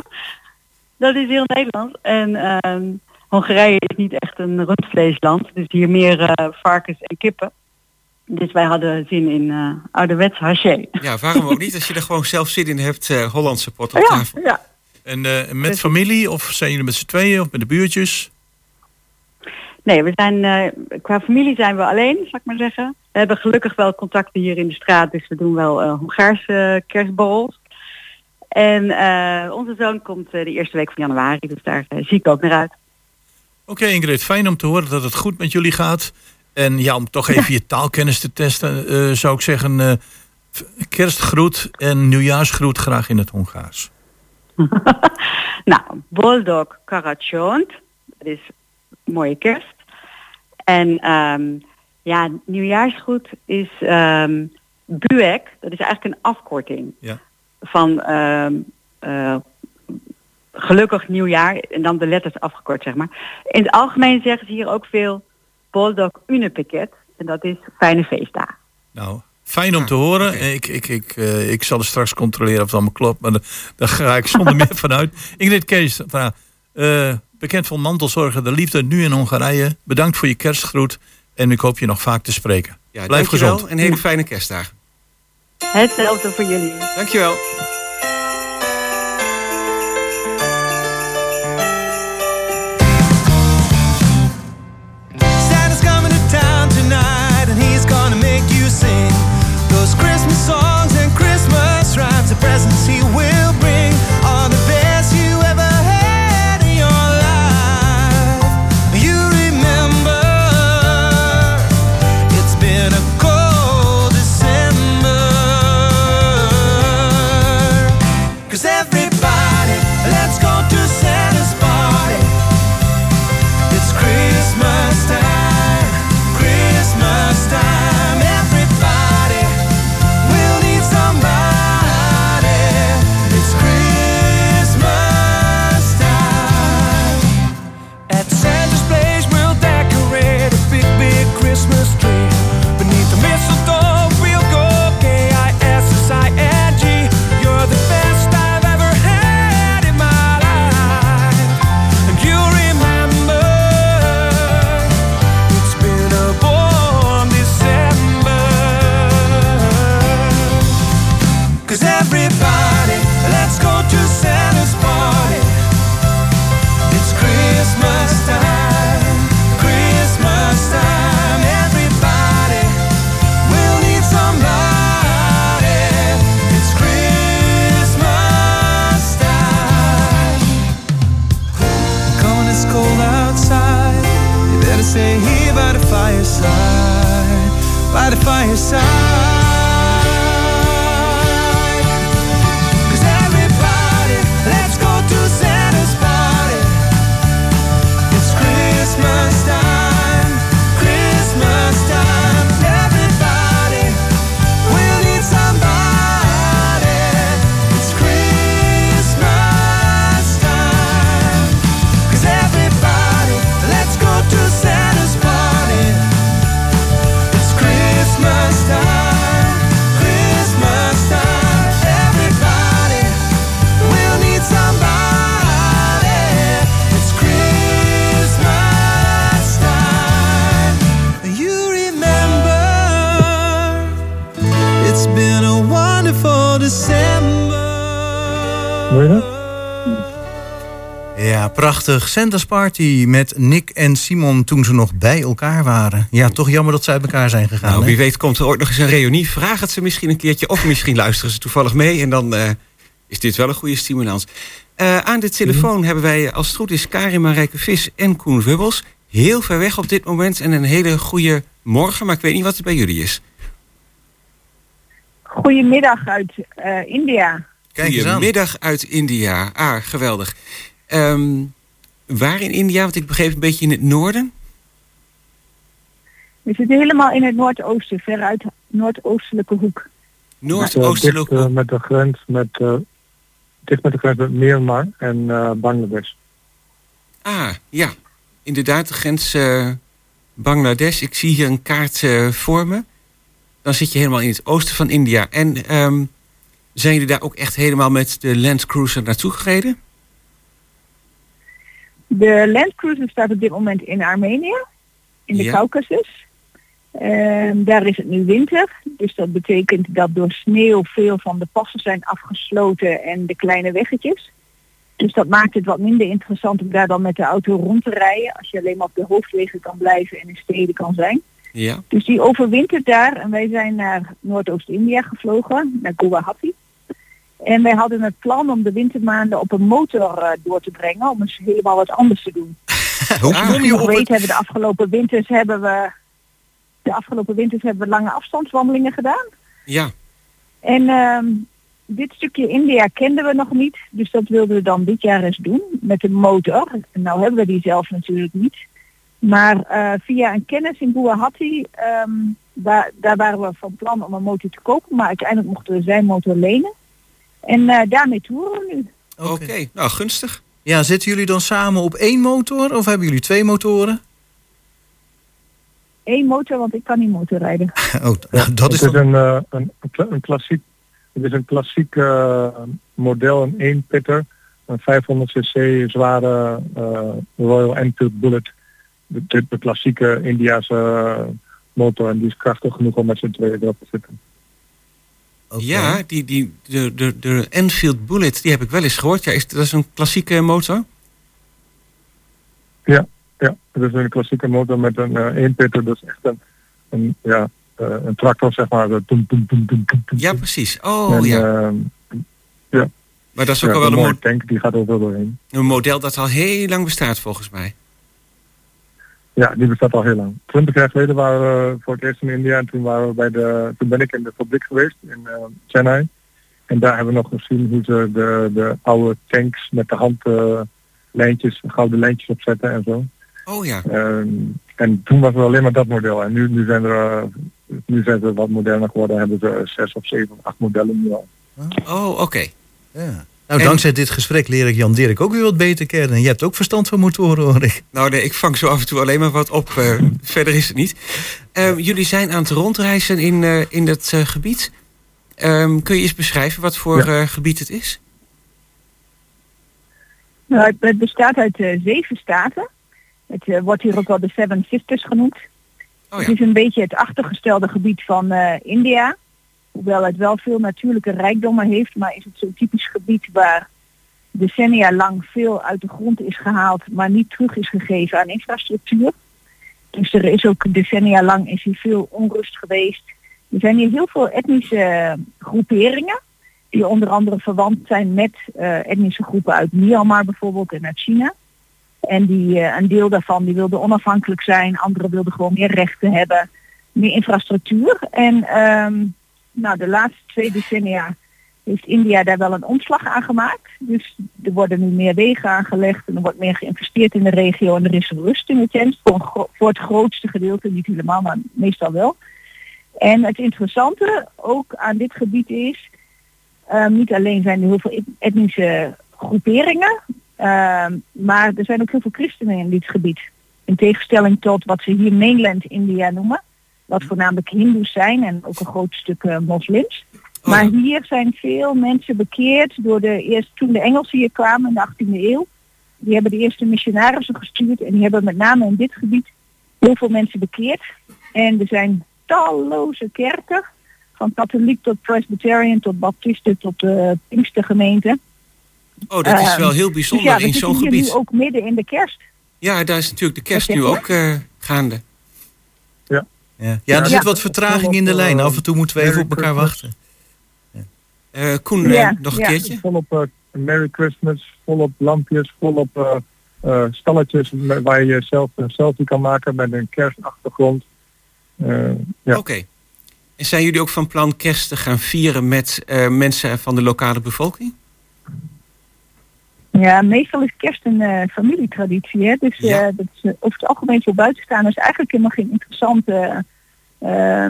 Dat is heel Nederland. En ehm, Hongarije is niet echt een rundvleesland. Dus hier meer eh, varkens en kippen. Dus wij hadden zin in eh ouderwets haché. Ja, waarom ook niet? Als je er gewoon zelf zin in hebt, eh, Hollandse pot op Ja, tafel. ja. en eh, met familie of zijn jullie met z'n tweeën of met de buurtjes? Nee, we zijn, eh, qua familie zijn we alleen, zal ik maar zeggen. We hebben gelukkig wel contacten hier in de straat, dus we doen wel eh Hongaarse kerstborrels. En eh, onze zoon komt de eerste week van januari, dus daar zie ik ook naar uit. Oké Ingrid, fijn om te horen dat het goed met jullie gaat. En ja, om toch even je taalkennis te testen, zou ik zeggen... kerstgroet en nieuwjaarsgroet graag in het Hongaars. Nou, Boldog Karachont, dat is mooie kerst. En ehm, ja, nieuwjaarsgroet is ehm Buek, dat is eigenlijk een afkorting Ja. van ehm, eh, gelukkig nieuwjaar en dan de letters afgekort, zeg maar. In het algemeen zeggen ze hier ook veel Boldog Unepakket en dat is fijne feestdagen. Nou, fijn om te horen. Ik, ik, ik, eh, ik zal er straks controleren of het allemaal klopt, maar daar, ga ik zonder meer vanuit. Ingrid Kees, eh, bekend van mantelzorger De Liefde, nu in Hongarije. Bedankt voor je kerstgroet en ik hoop je nog vaak te spreken. Ja, Blijf gezond. en hele fijne kerstdagen. Hetzelfde voor jullie. Dankjewel. Santa's coming to town tonight and he's gonna make you sing those Christmas songs and Christmas rhymes. The presents he will the fireside. 1980, Santa's Party met Nick en Simon toen ze nog bij elkaar waren. Ja, toch jammer dat ze uit elkaar zijn gegaan. Nou, wie weet komt er ooit nog eens een reunie. Vraag het ze misschien een keertje of misschien luisteren ze toevallig mee. En dan eh, is dit wel een goede stimulans. Eh, aan de telefoon mhm. hebben wij als het goed is Karin Marijke Vis en Koen Wubbels. Heel ver weg op dit moment en een hele goede morgen. Maar ik weet niet wat het bij jullie is. Goedemiddag uit eh, India. Kijk Goedemiddag uit India. Ah, geweldig. Um, waar in India? Want ik begreep een beetje in het noorden. We zitten helemaal in het noordoosten, veruit noordoostelijke hoek. Noordoostelijk. dicht eh, met de grens met eh, dicht met de grens met Myanmar en eh, Bangladesh. Ah, ja. Inderdaad, de grens eh, Bangladesh. Ik zie hier een kaart eh, voor me. Dan zit je helemaal in het oosten van India. En ehm, zijn jullie daar ook echt helemaal met de Land Cruiser naartoe gereden? De Land Cruiser staat op dit moment in Armenië, in de Ja. Caucasus. Ehm, daar is het nu winter, dus dat betekent dat door sneeuw veel van de passen zijn afgesloten en de kleine weggetjes. Dus dat maakt het wat minder interessant om daar dan met de auto rond te rijden, als je alleen maar op de hoofdwegen kan blijven en in steden kan zijn. Ja. Dus die overwintert daar en wij zijn naar Noordoost-India gevlogen, naar Guwahati. En wij hadden het plan om de wintermaanden op een motor eh, door te brengen, om eens helemaal wat anders te doen. Hoe Ah, kom je op weet het... hebben de afgelopen winters hebben we de afgelopen winters hebben we lange afstandswandelingen gedaan. Ja. En ehm, dit stukje India kenden we nog niet, dus dat wilden we dan dit jaar eens doen met een motor. Nou hebben we die zelf natuurlijk niet. Maar eh, via een kennis in Guwahati, ehm, daar, daar waren we van plan om een motor te kopen, maar uiteindelijk mochten we zijn motor lenen. En eh, daarmee toeren we nu. Oké, nou gunstig. Ja, zitten jullie dan samen op één motor of hebben jullie twee motoren? Eén motor, want ik kan niet motorrijden. Oh, nou, dat is het is dan... een, eh, een, een een klassiek, het is een klassiek eh, model, een 1 pitter, een 500 cc zware eh, Royal Enfield Bullet. De, de, klassieke Indiase motor en die is krachtig genoeg om met z'n tweeën erop te zitten. Ja, die, die, de, de, de Enfield Bullet, die heb ik wel eens gehoord. Ja, is, dat is een klassieke motor? Ja, het is een klassieke motor met een 1 pitter, dus echt een, een, ja, eh, een tractor zeg maar. Toem, toem, toem, Ja, precies. Oh En, ja. eh, Maar dat is ook ja, al wel een een, tank, die gaat overal doorheen. een model dat al heel lang bestaat volgens mij. Ja, die bestaat al heel lang. Twintig jaar geleden waren we voor het eerst in India en toen, waren we bij de, toen ben ik in de fabriek geweest in eh, Chennai. En daar hebben we nog gezien hoe ze de, de oude tanks met de hand eh, lijntjes, gouden lijntjes opzetten en zo. Oh ja. Ehm, en toen was er alleen maar dat model. En nu, nu, zijn er, eh, nu zijn ze wat moderner geworden, hebben ze zes of zeven of acht modellen nu al. Oh, oké. Ja. Nou, En- dankzij dit gesprek leer ik Jan Dirk ook weer wat beter kennen. Je hebt ook verstand van motoren, hoor ik. Nou nee, ik vang zo af en toe alleen maar wat op. eh, verder is het niet. Ehm, jullie zijn aan het rondreizen in, eh, in dat eh, gebied. Ehm, kun je eens beschrijven wat voor Ja. eh, gebied het is? Nou, het- het bestaat uit zeven staten. Het wordt hier ook wel de Seven Sisters genoemd. Oh Het is een beetje het achtergestelde gebied van eh, India. Hoewel het wel veel natuurlijke rijkdommen heeft, maar is het zo'n typisch gebied waar decennia lang veel uit de grond is gehaald, maar niet terug is gegeven aan infrastructuur. Dus er is ook decennia lang is hier veel onrust geweest. Er zijn hier heel veel etnische groeperingen die onder andere verwant zijn met eh, etnische groepen uit Myanmar bijvoorbeeld en uit China. En die, eh, een deel daarvan die wilde onafhankelijk zijn, anderen wilden gewoon meer rechten hebben, meer infrastructuur. En ehm, nou, de laatste twee decennia heeft India daar wel een omslag aan gemaakt. Dus er worden nu meer wegen aangelegd en er wordt meer geïnvesteerd in de regio en er is rust in het tent voor, het grootste gedeelte, niet helemaal, maar meestal wel. En het interessante ook aan dit gebied is, ehm, niet alleen zijn er heel veel et- etnische groeperingen, ehm, maar er zijn ook heel veel christenen in dit gebied. In tegenstelling tot wat ze hier mainland India noemen, wat voornamelijk hindoes zijn en ook een groot stuk eh, moslims. Oh Maar ja. hier zijn veel mensen bekeerd door de eerst toen de Engelsen hier kwamen in de 18e eeuw. Die hebben de eerste missionarissen gestuurd en die hebben met name in dit gebied heel veel mensen bekeerd. En er zijn talloze kerken, van katholiek tot presbyterian tot baptisten tot de Pinkstergemeente. Oh, dat is Ehm, wel heel Dus bijzonder ja, we in zo'n gebied. nu ook midden in de kerst. Ja, daar is natuurlijk de kerst nu ook eh, gaande. Ja, ja er Ja. zit wat vertraging in de lijn. Af en toe moeten we even op elkaar wachten. Eh, Koen, eh, Ja, nog een ja. keertje? Volop eh, Merry Christmas, volop lampjes, volop eh eh, stalletjes waar je zelf een selfie kan maken met een kerstachtergrond. Ja. Oké. En zijn jullie ook van plan kerst te gaan vieren met eh, mensen van de lokale bevolking? Ja, meestal is kerst een eh, familietraditie. Hè? Dus Ja. eh, dat is, over het algemeen voor buitenstaanders eigenlijk helemaal geen interessante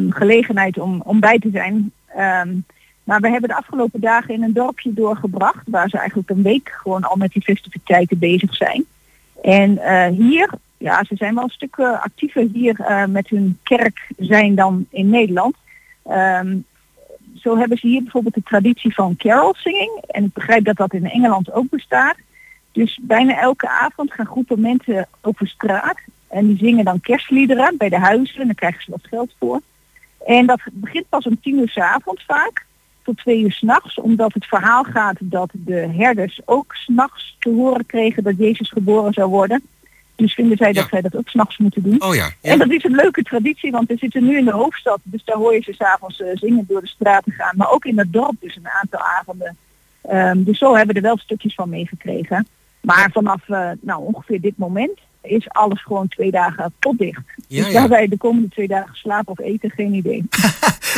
gelegenheid om, om bij te zijn. Ehm, maar we hebben de afgelopen dagen in een dorpje doorgebracht waar ze eigenlijk een week gewoon al met die festiviteiten bezig zijn. En eh, hier ja, ze zijn wel een stuk eh, actiever hier eh, met hun kerk zijn dan in Nederland. Ehm, zo hebben ze hier bijvoorbeeld de traditie van carol singing. En ik begrijp dat dat in Engeland ook bestaat. Dus bijna elke avond gaan groepen mensen over straat. En die zingen dan kerstliederen bij de huizen. En daar krijgen ze wat geld voor. En dat begint pas om tien uur s avonds vaak. Tot twee uur s'nachts. Omdat het verhaal gaat dat de herders ook s'nachts te horen kregen dat Jezus geboren zou worden. Dus vinden zij dat zij dat ook s'nachts moeten doen. Oh ja. ja. En dat is een leuke traditie, want we zitten nu in de hoofdstad. Dus daar hoor je ze s'avonds eh zingen door de straten gaan. Maar ook in het dorp dus een aantal avonden. Ehm, dus zo hebben we er wel stukjes van meegekregen. Maar vanaf eh, nou, ongeveer dit moment is alles gewoon twee dagen potdicht. Ja, dus ja. wij de komende twee dagen slapen of eten, geen idee.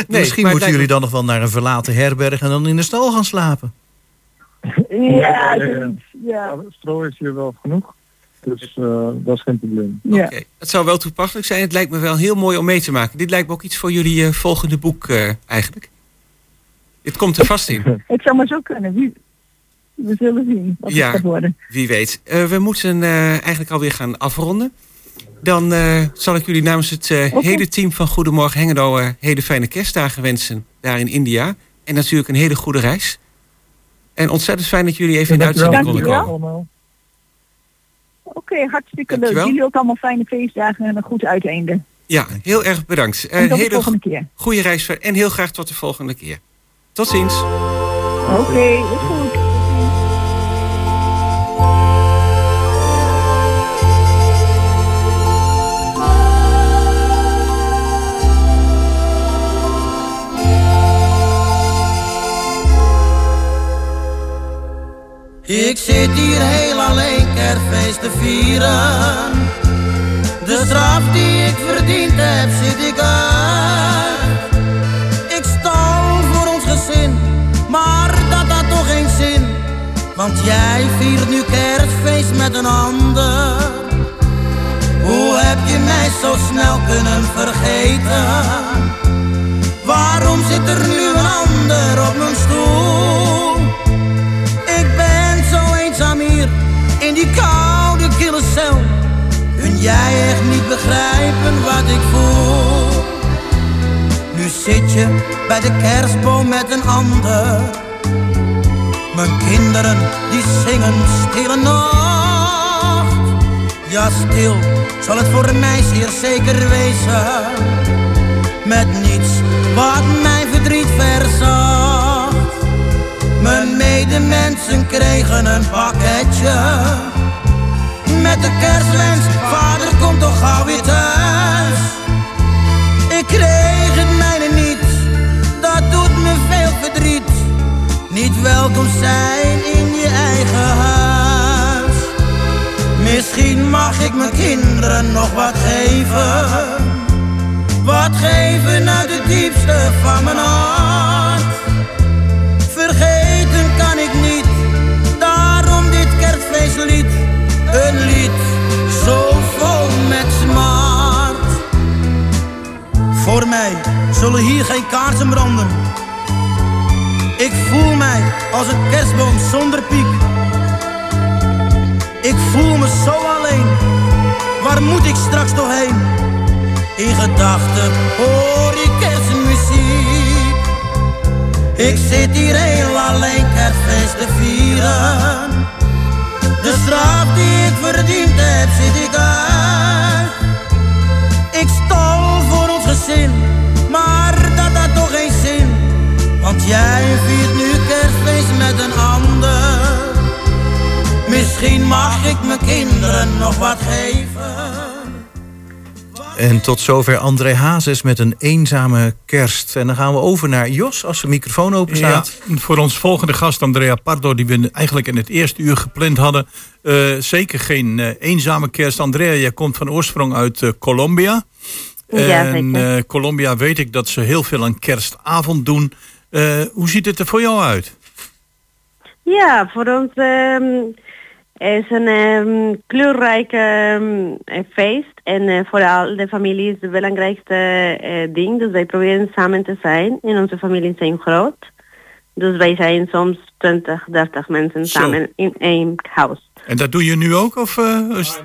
Nee, Misschien moeten lijkt jullie dan nog wel naar een verlaten herberg en dan in de stal gaan slapen. ja, ja, stro is hier wel genoeg. Dus eh, dat is geen probleem. ja. Oké, Het zou wel toepasselijk zijn. Het lijkt me wel heel mooi om mee te maken. Dit lijkt me ook iets voor jullie eh, volgende boek eh, eigenlijk. Dit komt er vast in. Het zou maar zo kunnen. Wie, we zullen zien wat Ja. het gaat worden. Wie weet. Eh, we moeten eh, eigenlijk alweer gaan afronden. Dan eh, zal ik jullie namens het eh, hele team van Goedemorgen Hengelo... hele fijne kerstdagen wensen daar in India. En natuurlijk een hele goede reis. En ontzettend fijn dat jullie even in de uitzending konden Dankjewel. komen. Allemaal. Oké, hartstikke leuk. Jullie ook allemaal fijne feestdagen en een goed uiteinde. Ja, heel erg bedankt. Eh, En tot de hele volgende keer. goede reis en heel graag tot de volgende keer. Tot ziens. Oké, goed. Ik zit hier heel alleen kerstfeest te vieren. De straf die ik verdiend heb, zit ik uit. Ik stal voor ons gezin, maar dat had toch geen zin. Want jij viert nu kerstfeest met een ander. Hoe heb je mij zo snel kunnen vergeten? Waarom zit er nu een ander op mijn stoel? Die koude kille cel. Kun jij echt niet begrijpen wat ik voel? Nu zit je bij de kerstboom met een ander. Mijn kinderen die zingen stille nacht. Ja, stil zal het voor mij zeer zeker wezen. Met niets wat mijn verdriet verzacht. Mijn medemensen kregen een pakketje. Met de kerstwens, vader komt toch gauw weer thuis. Ik kreeg het mijne niet, dat doet me veel verdriet. Niet welkom zijn in je eigen huis. Misschien mag ik mijn kinderen nog wat geven. Wat geven uit het diepste van mijn hart kerstfeestlied. Een lied zo vol met smart. Voor mij zullen hier geen kaarsen branden. Ik voel mij als een kerstboom zonder piek. Ik voel me zo alleen, waar moet ik straks nog heen? In gedachten hoor ik kerstmuziek. Ik zit hier heel alleen kerstfeest te vieren. De straf die ik verdiend heb, zit ik uit. Ik stal voor ons gezin, maar dat had toch geen zin. Want jij viert nu kerstfeest met een ander. Misschien mag ik mijn kinderen nog wat geven. En tot zover André Hazes met een eenzame kerst. En dan gaan we over naar Jos als de microfoon open Ja, staat. voor ons volgende gast Andrea Pardo, die we eigenlijk in het eerste uur gepland hadden. eh, zeker geen eh, eenzame kerst. Andrea, jij komt van oorsprong uit eh, Colombia. Ja, en eh, Colombia weet ik dat ze heel veel aan kerstavond doen. Eh, hoe ziet het er voor jou uit? Ja, voor ons ehm, is een ehm, kleurrijke ehm, eh, feest. En eh, voor al de familie is het belangrijkste eh, ding. Dus wij proberen samen te zijn. En onze families zijn groot. Dus wij zijn soms 20, 30 mensen Zo. samen in één huis. En dat doe je nu ook? Of, eh, is-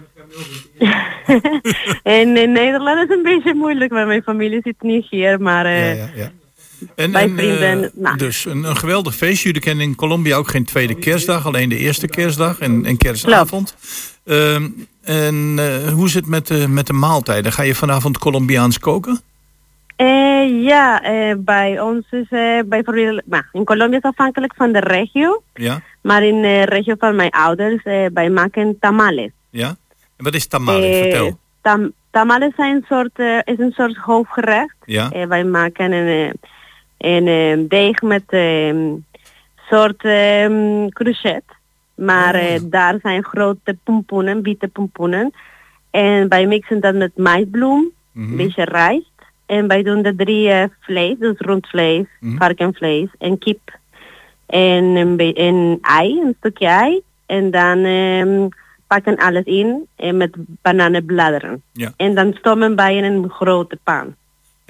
en in Nederland is het een beetje moeilijk, want mijn familie zit niet hier, maar eh, ja, ja. En, bij en, vrienden, eh, nou. Dus een, een geweldig feest. Jullie kennen in Colombia ook geen tweede kerstdag, alleen de eerste kerstdag en, en kerstavond. Ehm, en eh, hoe is het met de, met de maaltijden? Ga je vanavond Colombiaans koken? Eh, ja, eh, bij ons is eh, bijvoorbeeld, nou, in Colombia is afhankelijk van de regio, Ja? maar in de regio van mijn ouders, eh, wij maken tamales. Ja? En wat is tamale? Vertel. tam- tamales zijn een soort, is een soort hoofdgerecht. Ja? Eh, wij maken een, een eh, deeg met een soort um, crochet. Maar Oh, eh, daar zijn grote pompoenen, witte pompoenen. En wij mixen dat met maisbloem, Mhm. een beetje rijst. En wij doen de drie eh, vlees, dus rundvlees, Mhm. varkenvlees en kip. En een, een ei, een stukje ei. En dan pakken alles in en met bananenbladeren. Ja. En dan stomen wij in een grote pan.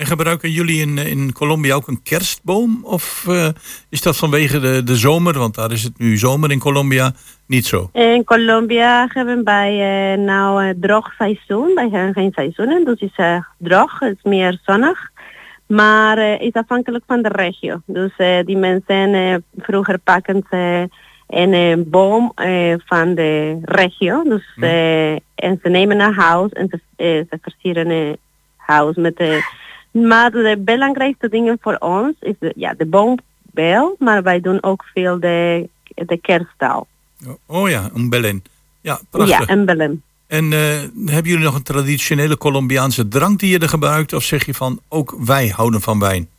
En gebruiken jullie in, in Colombia ook een kerstboom? Of eh, is dat vanwege de, de zomer, want daar is het nu zomer in Colombia, niet zo? In Colombia hebben wij eh, nou een droog seizoen. Wij hebben geen seizoenen, dus het is eh, droog, het is meer zonnig. Maar eh, het is afhankelijk van de regio. Dus eh, die mensen eh, vroeger pakken ze een eh, boom eh, van de regio. Dus, eh, en ze nemen een huis en ze, eh, ze versieren een huis met de... Maar de belangrijkste dingen voor ons is de, ja, de boom wel, maar wij doen ook veel de, de kersttaal. Oh ja, een belen. Ja, prachtig. Ja, en bellen. En eh, hebben jullie nog een traditionele Colombiaanse drank die je er gebruikt? Of zeg je van, ook wij houden van wijn?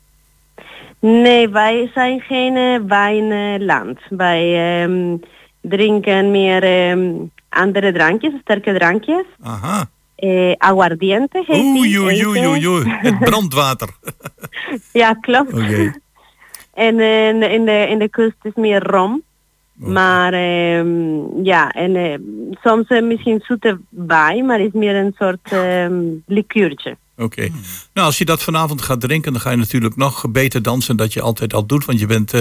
Nee, wij zijn geen eh, wijnland. wij ehm, drinken meer ehm, andere drankjes, sterke drankjes. Aha. Eh, aguardiente Oei, oei, oei, oei, oei. Het brandwater. Ja, klopt. Oké. En eh, in, de, in, de, in de kust is meer rom. Maar ehm, ja, en eh, soms eh, misschien zoete wijn, maar is meer een soort ehm liqueurtje. Oké. Nou, als je dat vanavond gaat drinken, dan ga je natuurlijk nog beter dansen dat je altijd al doet. Want je bent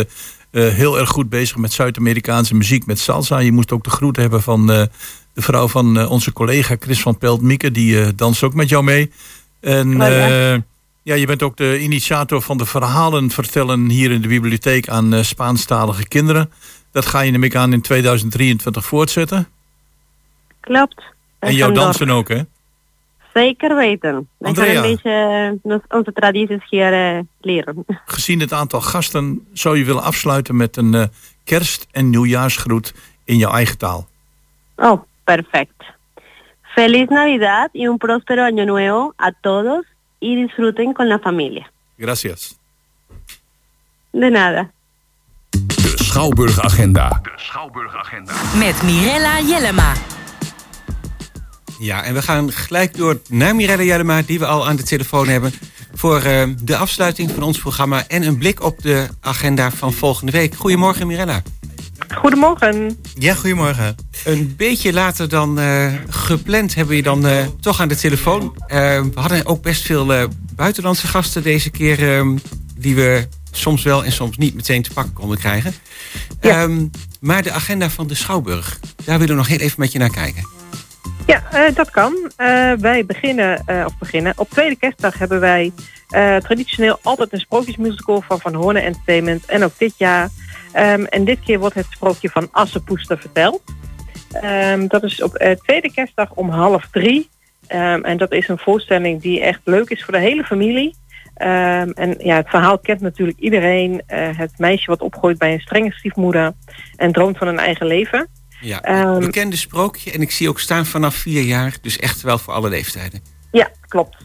heel erg goed bezig met Zuid-Amerikaanse muziek, met salsa. Je moest ook de groet hebben van de vrouw van eh, onze collega Chris van Pelt-Mieke. Die eh, danst ook met jou mee. En Oh, ja. eh, ja, je bent ook de initiator van de verhalen vertellen hier in de bibliotheek aan Spaanstalige kinderen. Dat ga je namelijk aan in 2023 voortzetten. Klopt. En jouw dansen ook, hè? Zeker weten. Wij gaan een beetje onze tradities hier leren. Gezien het aantal gasten zou je willen afsluiten met een kerst- en nieuwjaarsgroet in jouw eigen taal. Oh, perfect. Feliz Navidad y un próspero año nuevo a todos y disfruten con la familia. Gracias. De nada. De Schouwburg-agenda. Met Mirella Jellema. Ja, en we gaan gelijk door naar Mirella Jellema, die we al aan de telefoon hebben. Voor eh, de afsluiting van ons programma en een blik op de agenda van volgende week. Goedemorgen, Mirella. Goedemorgen. Ja, goedemorgen. Een beetje later dan eh, gepland hebben we je dan eh, toch aan de telefoon. Eh, we hadden ook best veel buitenlandse gasten deze keer, eh, die we soms wel en soms niet meteen te pakken konden krijgen. Ehm, maar de agenda van de Schouwburg, daar willen we nog heel even met je naar kijken. Ja, dat kan. Wij beginnen, of beginnen, op tweede kerstdag hebben wij traditioneel altijd een sprookjesmusical van Van Hoorn Entertainment. En ook dit jaar. Ehm, en dit keer wordt het sprookje van Assepoester verteld. Ehm, dat is op eh, tweede kerstdag om half drie. Ehm, en dat is een voorstelling die echt leuk is voor de hele familie. En ja, het verhaal kent natuurlijk iedereen. Eh, het meisje wat opgroeit bij een strenge stiefmoeder en droomt van een eigen leven. Ja, bekende sprookje en ik zie ook staan vanaf vier jaar, dus echt wel voor alle leeftijden. Ja, klopt.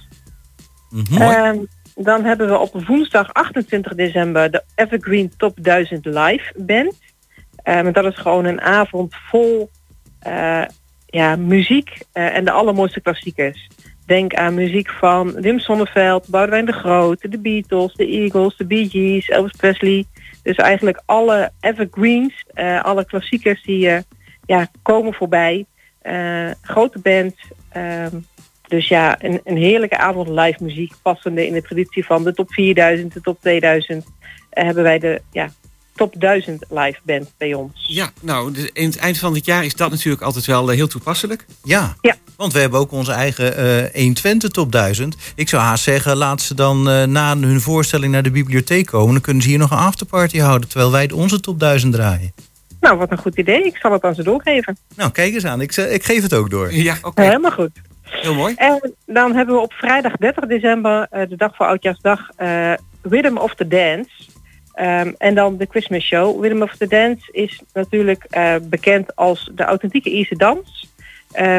Ehm, dan hebben we op woensdag 28 december de Evergreen Top 1000 Live Band. En dat is gewoon een avond vol eh, ja, muziek eh, en de allermooiste klassiekers. Denk aan muziek van Wim Sonneveld, Boudewijn de Groot, de Beatles, de Eagles, de Bee Gees, Elvis Presley. Dus eigenlijk alle evergreens, alle klassiekers die ja, komen voorbij. Grote band. ehm, dus ja, een, een heerlijke avond live muziek, passende in de traditie van de top 4000, de top 2000. eh, hebben wij de ja, top 1000 live band bij ons. Ja, nou, in het eind van het jaar is dat natuurlijk altijd wel eh, heel toepasselijk. Ja. Ja. Want we hebben ook onze eigen eh 120 top 1000. Ik zou haast zeggen, laat ze dan eh, na hun voorstelling naar de bibliotheek komen. Dan kunnen ze hier nog een afterparty houden. Terwijl wij onze top 1000 draaien. Nou, wat een goed idee. Ik zal het aan ze doorgeven. Nou, kijk eens aan. Ik, ik geef het ook door. Ja, oké. Helemaal goed. Heel mooi. En dan hebben we op vrijdag 30 december, eh, de dag voor Oudjaarsdag, eh Rhythm of the Dance. Ehm, en dan de Christmas Show. Rhythm of the Dance is natuurlijk eh, bekend als de authentieke Ierse dans.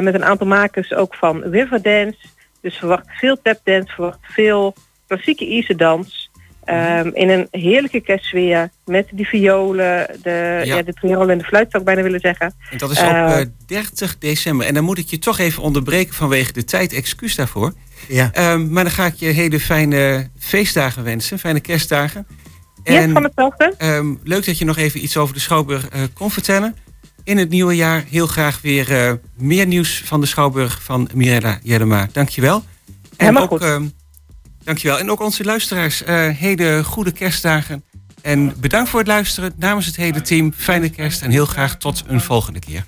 Met een aantal makers ook van Riverdance. Dus verwacht veel tapdance, verwacht veel klassieke Ierse dans. Ehm, in een heerlijke kerstsfeer met die violen, de, Ja. ja. de triolen en de fluit zou ik bijna willen zeggen. En dat is op Eh, eh, 30 december. En dan moet ik je toch even onderbreken vanwege de tijd. Excuus daarvoor. Ja. Ehm, maar dan ga ik je hele fijne feestdagen wensen. Fijne kerstdagen. Ja, van hetzelfde. ehm, leuk dat je nog even iets over de Schouwburg eh, kon vertellen. In het nieuwe jaar heel graag weer eh, meer nieuws van de Schouwburg van Mirella Jellema. Dankjewel. En Helemaal ook, goed. ehm, dankjewel. En ook onze luisteraars, eh, hele goede kerstdagen. En bedankt voor het luisteren namens het hele team. Fijne kerst en heel graag tot een volgende keer.